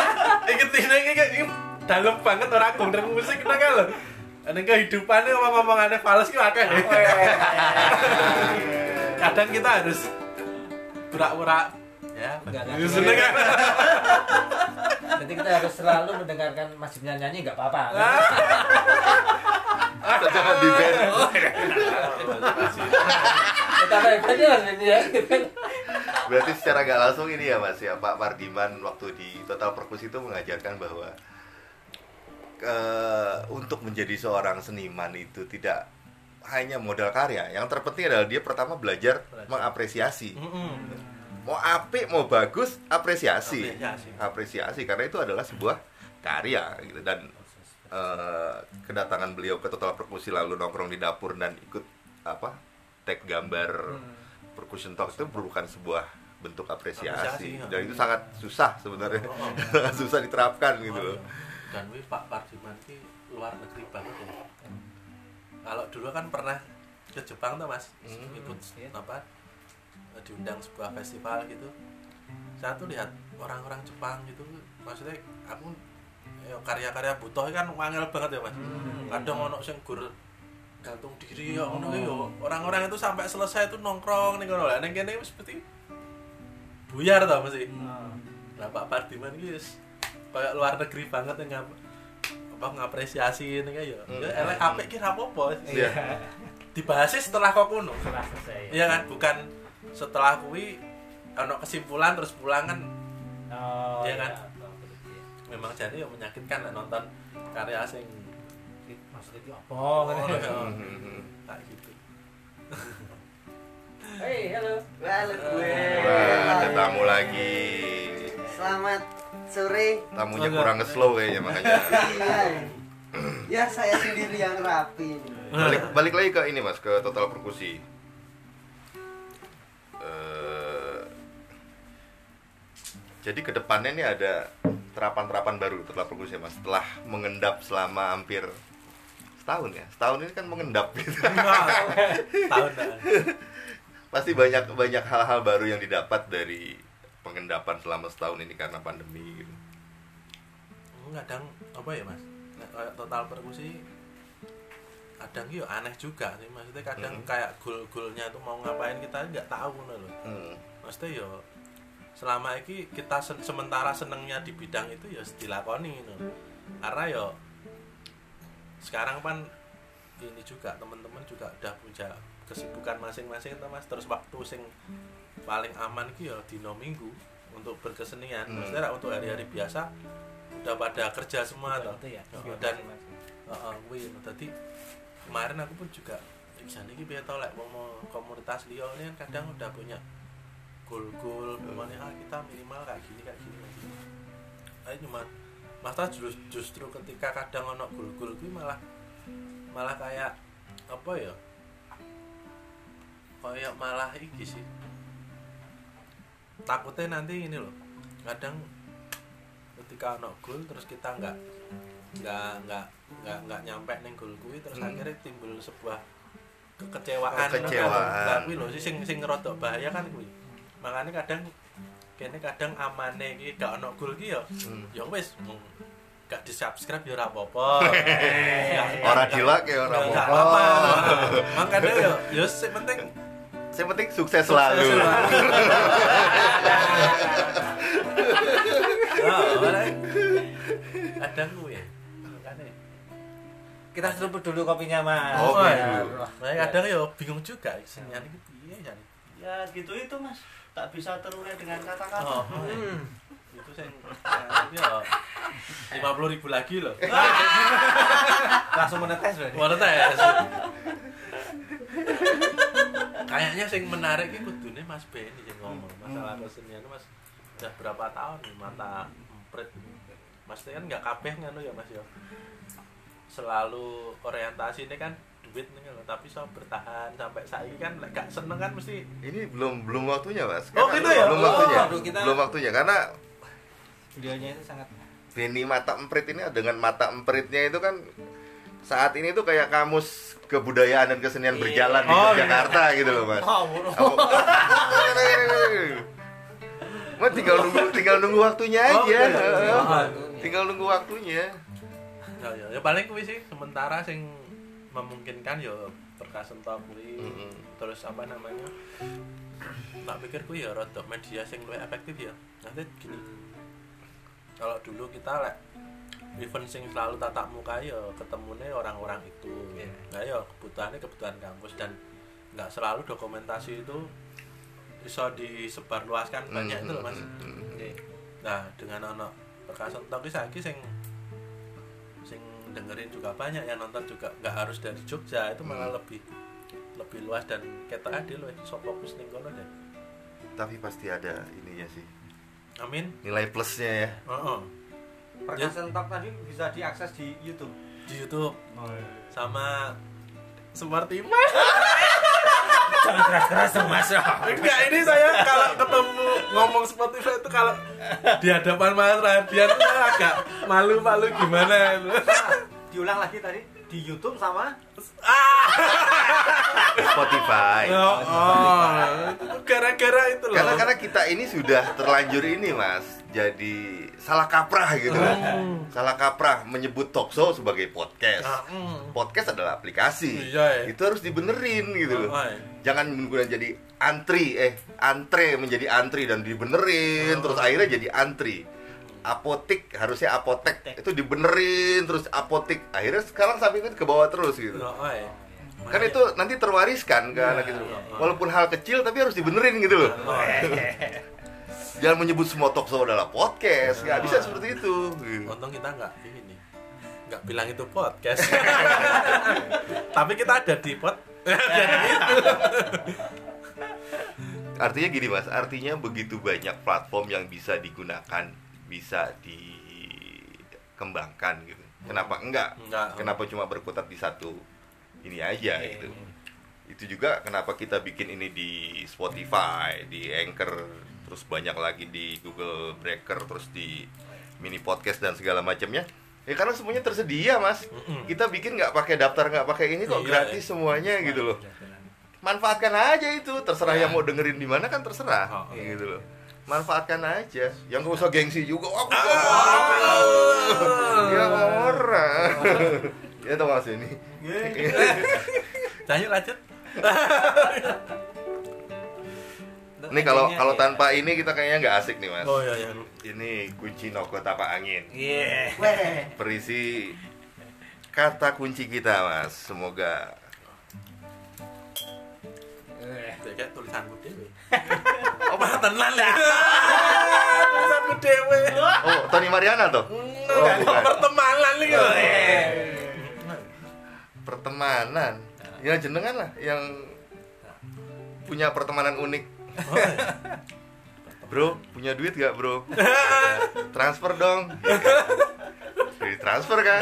iki tine iki iki dalam banget orang gondreng musik nah kan lho Ning kehidupannya ngomong-ngomongannya fals ki akeh. Kadang kita harus pura-pura ya. Enggak, enggak. Seneng kan? Jadi kita harus selalu mendengarkan Mas Jimnya nyanyi nggak apa-apa. Jangan di band. Kita hebatnya Mas ini ya. Berarti secara gak langsung ini ya Mas ya Pak Pardiman waktu di Total Perkusi itu mengajarkan bahwa eh, untuk menjadi seorang seniman itu tidak hanya modal karya. Yang terpenting adalah dia pertama belajar Belajar. mengapresiasi. Mm-mm. Mau apik mau bagus apresiasi. Apresiasi. Apresiasi karena itu adalah sebuah karya gitu dan eh, kedatangan beliau ke Total Perkusi lalu nongkrong di dapur dan ikut apa tag gambar percussion talk itu merupakan sebuah bentuk apresiasi, Apresiasi, ya. dan itu sangat susah sebenarnya Oh. sangat susah diterapkan gitu loh Dan wih Pak Pardiman ki luar negeri banget ya. Kalau dulu kan pernah ke Jepang tuh Mas, Hmm. ikut Iya. apa diundang sebuah festival gitu. Saya tuh lihat orang-orang Jepang gitu, maksudnya aku ya, karya-karya butuh kan wangel banget ya Mas. Kadang ono sing gur gantung diri ya ngono ki yo. Orang-orang itu sampai selesai itu nongkrong ning kono lah. Ning kene wis seperti buyar tau mesti. Lah Pak Pardiman iki wis kayak luar negeri banget yang ngap apa ngapresiasi ini kayak ya. Ya Hmm. elek apik ki ra apa-apa. Iya. Dibahasnya setelah kok kuno. Setelah selesai. Iya kan, bukan setelah kuwi ono kesimpulan terus pulang kan Oh, Iya kan? Iya. memang jadi ya menyakitkan lah nonton karya sing Maksudnya itu apa? oh, kan? ya, Hmm. kayak gitu. Hei, halo. Halo gue. Wah, ada tamu lagi Selamat sore. tamunya kurang nge-slow kayaknya makanya Iya. Ya saya sendiri yang rapi. balik balik lagi ke ini mas ke total perkusi Eh, jadi ke depannya ini ada terapan-terapan baru total perkusi mas setelah mengendap selama hampir setahun ya setahun ini kan mengendap gitu. tahun dah. pasti banyak banyak hal-hal baru yang didapat dari pengendapan selama setahun ini karena pandemi gitu. kadang apa ya mas total perkusi kadang yo aneh juga sih maksudnya kadang Hmm. kayak goal-goalnya tuh mau ngapain kita nggak tahu loh Hmm. maksudnya yo selama ini kita sen- sementara senengnya di bidang itu ya dilakoni no. karena yo sekarang kan ini juga teman-teman juga udah punya kesibukan masing-masing tuh mas. Terus waktu sing paling aman ki ya dino minggu untuk berkesenian. Hmm. maksudnya untuk hari-hari biasa udah pada kerja semua toh. Itu ya. Oh, dan Heeh, kuwi tadi kemarin aku pun juga bisa nih piye tau lek mau komunitas liya ini kan kadang udah punya goal-goal pokoknya ah kita minimal kayak gini kayak gini kayak gini. Ayo cuma masalah justru, justru ketika kadang ono goal-goal kuwi malah malah kayak apa ya kayak malah iki sih takutnya nanti ini loh kadang ketika ono goal terus kita nggak nggak nggak nggak nggak nyampe neng goal kuwi terus Hmm. akhirnya timbul sebuah kekecewaan kekecewaan. Kuwi lho sih sing sing ngerodok bahaya kan kuwi makanya kadang kene kadang amane iki gak ono goal ki ya Hmm. ya wis gak di subscribe ya ora apa-apa Orang gila kayak orang Gak apa apa-apa makanya ya ya sing penting Yang penting sukses selalu. Orang kadang kuwi makanya Kita seruput dulu kopinya, Mas. Oh, Ya. Makanya kadang ya bingung juga iki piye ya. Ya gitu itu mas. Tak bisa terurai dengan kata-kata. Oh, Hmm. itu sing itu ya 50 ribu lagi loh. Langsung menetes berarti. Mana tes? Kayaknya sing menarik iki kudune Mas Beni yang ngomong masalah kesenian itu Mas udah berapa tahun nih mata emprit. Mas kan nggak kabeh ngono ya Mas ya. Selalu orientasi ini kan duit nih loh, tapi so bertahan sampai saiki kan lek gak seneng kan mesti Ini belum belum waktunya, Mas. Oh, Karena gitu ya? Belum Oh, waktunya. aduh, kita- Belum waktunya karena Videonya itu sangat Beni mata emprit ini dengan mata empritnya itu kan saat ini tuh kayak kamus kebudayaan dan kesenian Iya. berjalan di Oh, iya. Gitu loh, Mas. Oh, Mas tinggal nunggu tinggal nunggu waktunya Oh, aja. iya, iya. Heeh. Tinggal nunggu waktunya. ya ya ya paling kuwi sih sementara sing memungkinkan ya perkasen tok kuwi Mm-mm. terus apa namanya tak pikir kuwi ya rada media sing luwih efektif ya nanti gini kalau dulu kita lek event sing selalu tatap muka ya ketemunya orang-orang itu Iya. nah ya kebutuhannya kebutuhan kampus dan nggak selalu dokumentasi itu bisa disebarluaskan banyak itu loh mas Mm-mm. Nggih. nah dengan tok iki saiki sing sing dengerin juga banyak yang nonton juga nggak harus dari Jogja itu malah Hmm. lebih lebih luas dan ketok adil loh so fokus ning kono deh Tapi pasti ada ininya sih. amin Nilai plusnya ya. Heeh. Perkasan Talk tadi bisa diakses di YouTube. di YouTube Oh, iya. sama seperti mas Jangan keras-keras dong Mas. enggak ini saya kalau ketemu ngomong Spotify itu kalau di hadapan Mas Radian agak malu-malu gimana itu Diulang lagi tadi di YouTube sama Spotify. oh, oh. itu gara-gara itu loh Karena karena kita ini sudah terlanjur ini mas, jadi salah kaprah gitu kan. Salah kaprah menyebut talkshow sebagai podcast. Mm. Podcast adalah aplikasi. Iya, ya. Itu harus dibenerin gitu loh. Oh, iya. Jangan kemudian jadi antri eh antre menjadi antri dan dibenerin terus akhirnya jadi antri. Apotik harusnya apotek itu dibenerin terus apotik akhirnya sekarang sampai itu ke bawah terus gitu. Oh, oh, iya. Kan itu nanti terwariskan ke anak itu. Walaupun hal kecil tapi harus dibenerin gitu loh. Iya. Jangan menyebut semua talk show adalah podcast. Nggak bisa seperti itu. Gitu. Untung kita nggak ini nih, nggak bilang itu podcast. Tapi kita ada di pod. Artinya gini mas, artinya begitu banyak platform yang bisa digunakan, bisa dikembangkan gitu. Kenapa enggak? Enggak. Kenapa cuma berkutat di satu ini aja gitu? Itu juga kenapa kita bikin ini di Spotify, di Anchor, terus banyak lagi di Google Breaker, terus di mini podcast dan segala macamnya. Ya karena semuanya tersedia mas. Mm-mm. Kita bikin nggak pakai daftar, nggak pakai ini kok Iya, gratis iya. semuanya gitu loh manfaatkan aja itu terserah yang mau dengerin di mana kan terserah Oh, gitu loh manfaatkan aja yang gak usah gengsi juga aku Ah. mau ya orang ya tau mas ini Lanjut lanjut. Ini kalau kalau tanpa ini kita kayaknya nggak asik nih mas Oh iya iya. ini kunci noko tapak angin Iya. Weh. berisi kata kunci kita mas semoga Kayak tulisanku dewe. Oh, mah tenan ya. tulisanku dewe. oh Tony Mariana tuh oh, bukan. pertemanan nih. pertemanan ya jenengan lah yang punya pertemanan unik bro punya duit gak bro? Transfer dong. Jadi transfer kan?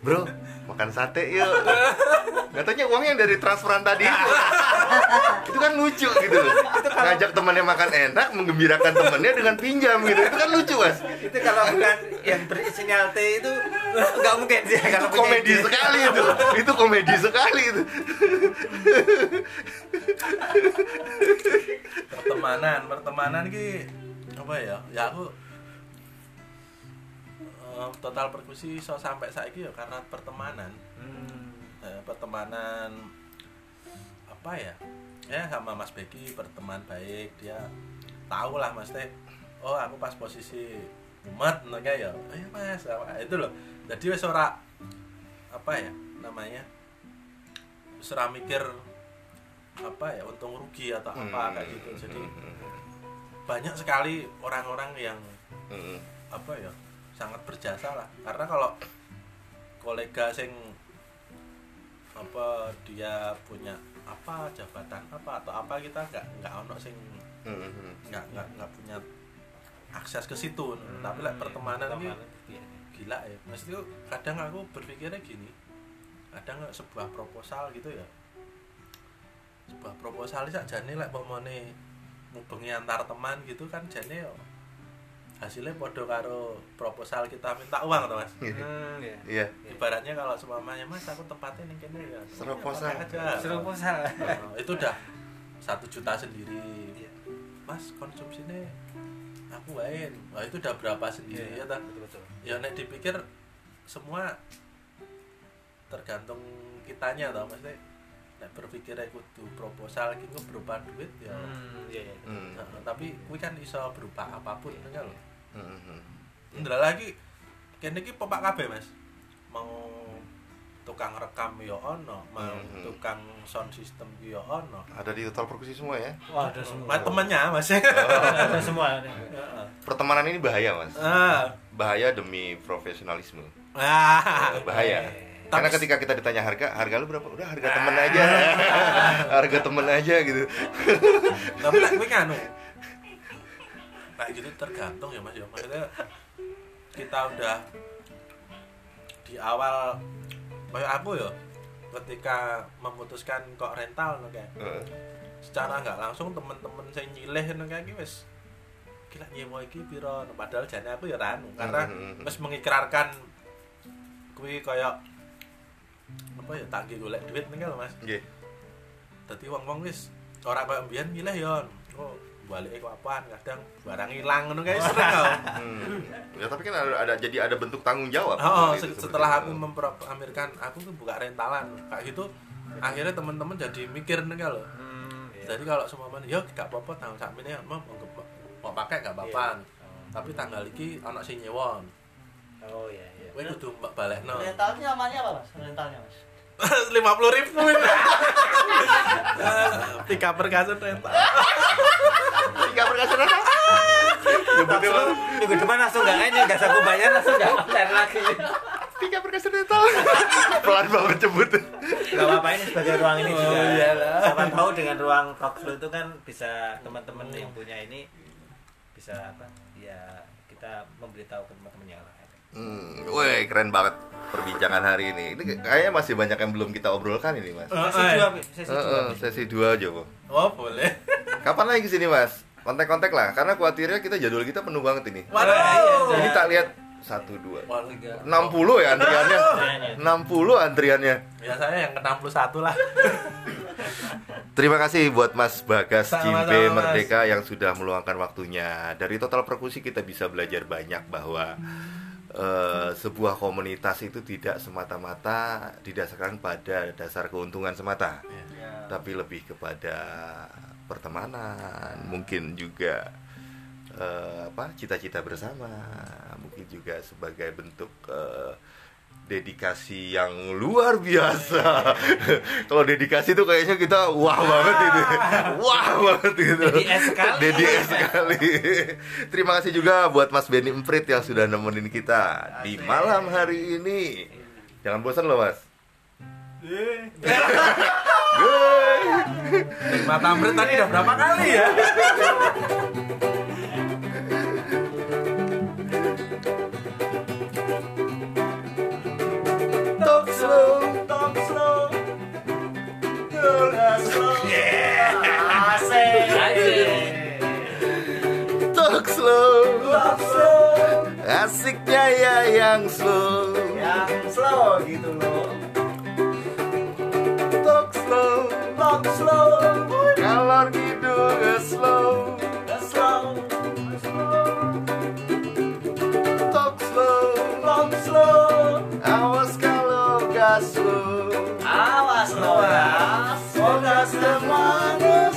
Bro makan sate yuk. Katanya uangnya yang dari transferan tadi. Itu, itu kan lucu gitu loh. Ngajak temannya makan enak menggembirakan temannya dengan pinjam gitu. Itu kan lucu mas. Itu kalau bukan yang berinisial T itu nggak mungkin dia itu komedi ide. sekali itu. Itu komedi sekali itu. Pertemanan pertemanan ki apa ya? Ya aku eh, total perkusi so sampai saiki ya karena pertemanan. Hmm. Eh, pertemanan apa ya? Ya sama Mas Beki berteman baik dia tahu lah Mas Teh. Oh aku pas posisi umat kayak ya ayo Mas. Apa- itu loh. Jadi wes ora apa ya namanya ora mikir apa ya untung rugi atau apa kayak gitu. Jadi banyak sekali orang-orang yang Mm-mm. apa ya sangat berjasa lah. Karena kalau kolega sing apa dia punya apa jabatan apa atau apa kita nggak nggak ono sing Mm-mm. nggak nggak nggak punya akses ke situ. Tapi lah pertemanan ini gila ya. Maksudnya kadang aku berpikirnya gini. Kadang sebuah proposal gitu ya. Sebuah proposal ini jane lek pomone ngubengi antar teman gitu kan jane yo hasilnya podo karo proposal kita minta uang tuh mas Hmm, ya. iya ibaratnya kalau semuanya mas aku tempatnya nih kene ya Proposal. ya, aja Proposal. Oh, itu udah satu juta sendiri mas konsumsinya aku wain wah itu udah berapa sendiri ya tak Betul betul. ya nek dipikir semua tergantung kitanya tau maksudnya nek berpikir kudu proposal iki engko berupa duit ya Hmm, iya iya. Hmm. Nah, tapi kuwi kan iso berupa apa pun kan lho. Hmm, hmm. Lagi kene iki pepak kabeh Mas. Mau tukang rekam ya ono, mau tukang sound system ya ono. Ada di total perkusi semua ya. Wah, ada semua. Mas temennya Mas. Ada semua. Heeh. Pertemanan ini bahaya, Mas. Ah. Bahaya demi profesionalisme. Ah. Bahaya. Karena Tapi- ketika kita ditanya harga, harga lu berapa? Udah harga temen aja. harga temen aja gitu. Tapi kuwi anu. Kayak gitu tergantung ya Mas ya. Maksudnya kita udah di awal kayak aku ya ketika memutuskan kok rental no, kayak Heeh. secara nggak langsung temen-temen saya nyileh no, kayak gitu wis gila nyewa iki piro No, padahal jane aku ya ranu karena wis mengikrarkan kuwi kayak apa ya tagih golek duit nih lho Mas Nggih. Dadi wong-wong wis ora koyo mbiyen milih yo. Oh, balik kok apaan kadang barang ilang ngono kae sering kok. Hmm. Ya tapi kan ada, ada jadi ada bentuk tanggung jawab. Oh, Gitu, se- setelah itu. aku memproklamirkan aku tuh buka rentalan kayak gitu akhirnya teman-teman jadi mikir nih kalau Hmm, iya. jadi kalau semua mana ya gak apa-apa tahun saat ini mau mau, mau pakai gak apa-apa tapi tanggal iki anak sing nyewon Oh iya iya. kowe kudu mbak balik no Rentalnya namanya apa mas? Rentalnya mas? Lima puluh ribu tiga perkasan rental Tiga perkasan apa? Langsung minggu depan langsung nggak ini nggak saku bayar langsung nggak konten lagi. Tiga perkasan rental. Pelan banget cebut. Gak apa-apa ini sebagai ruang ini Oh, juga. iyalah. Siapa tahu dengan ruang talk show itu kan bisa teman-teman yang punya ini bisa apa? Ya kita memberitahu ke teman-teman. Hmm, woi keren banget perbincangan hari ini. Ini kayaknya masih banyak yang belum kita obrolkan ini, Mas. Sesi Eh, dua, Pi. sesi Eh, dua. eh, Pi. sesi dua aja, Bu. oh boleh Kapan lagi ke sini, Mas? Kontak-kontak lah, karena khawatirnya kita jadwal kita penuh banget ini. waduh Ini tak lihat satu dua. Waduh. 60 ya antriannya. 60 antriannya. ya saya yang ke 61 lah Terima kasih buat Mas Bagas Sama-sama, Jimbe Mas. Merdeka yang sudah meluangkan waktunya. Dari total perkusi kita bisa belajar banyak bahwa eh, sebuah komunitas itu tidak semata-mata didasarkan pada dasar keuntungan semata, Ya. tapi lebih kepada pertemanan, mungkin juga eh, apa cita-cita bersama, mungkin juga sebagai bentuk eh, dedikasi yang luar biasa. Kalau dedikasi itu kayaknya kita wah banget itu. Wah banget gitu. DDS sekali. DDS sekali. Terima kasih juga buat Mas Benny Emprit yang sudah nemenin kita di malam hari ini. Jangan bosan loh, Mas. Mata Amrit tadi udah berapa kali ya slow. Slow. Asiknya ya yang slow. Yang slow gitu loh. Talk slow. Talk slow. Kalau gitu slow. Slow. Talk slow. Talk slow. Awas kalau gak slow. Awas lo ya. Semoga semua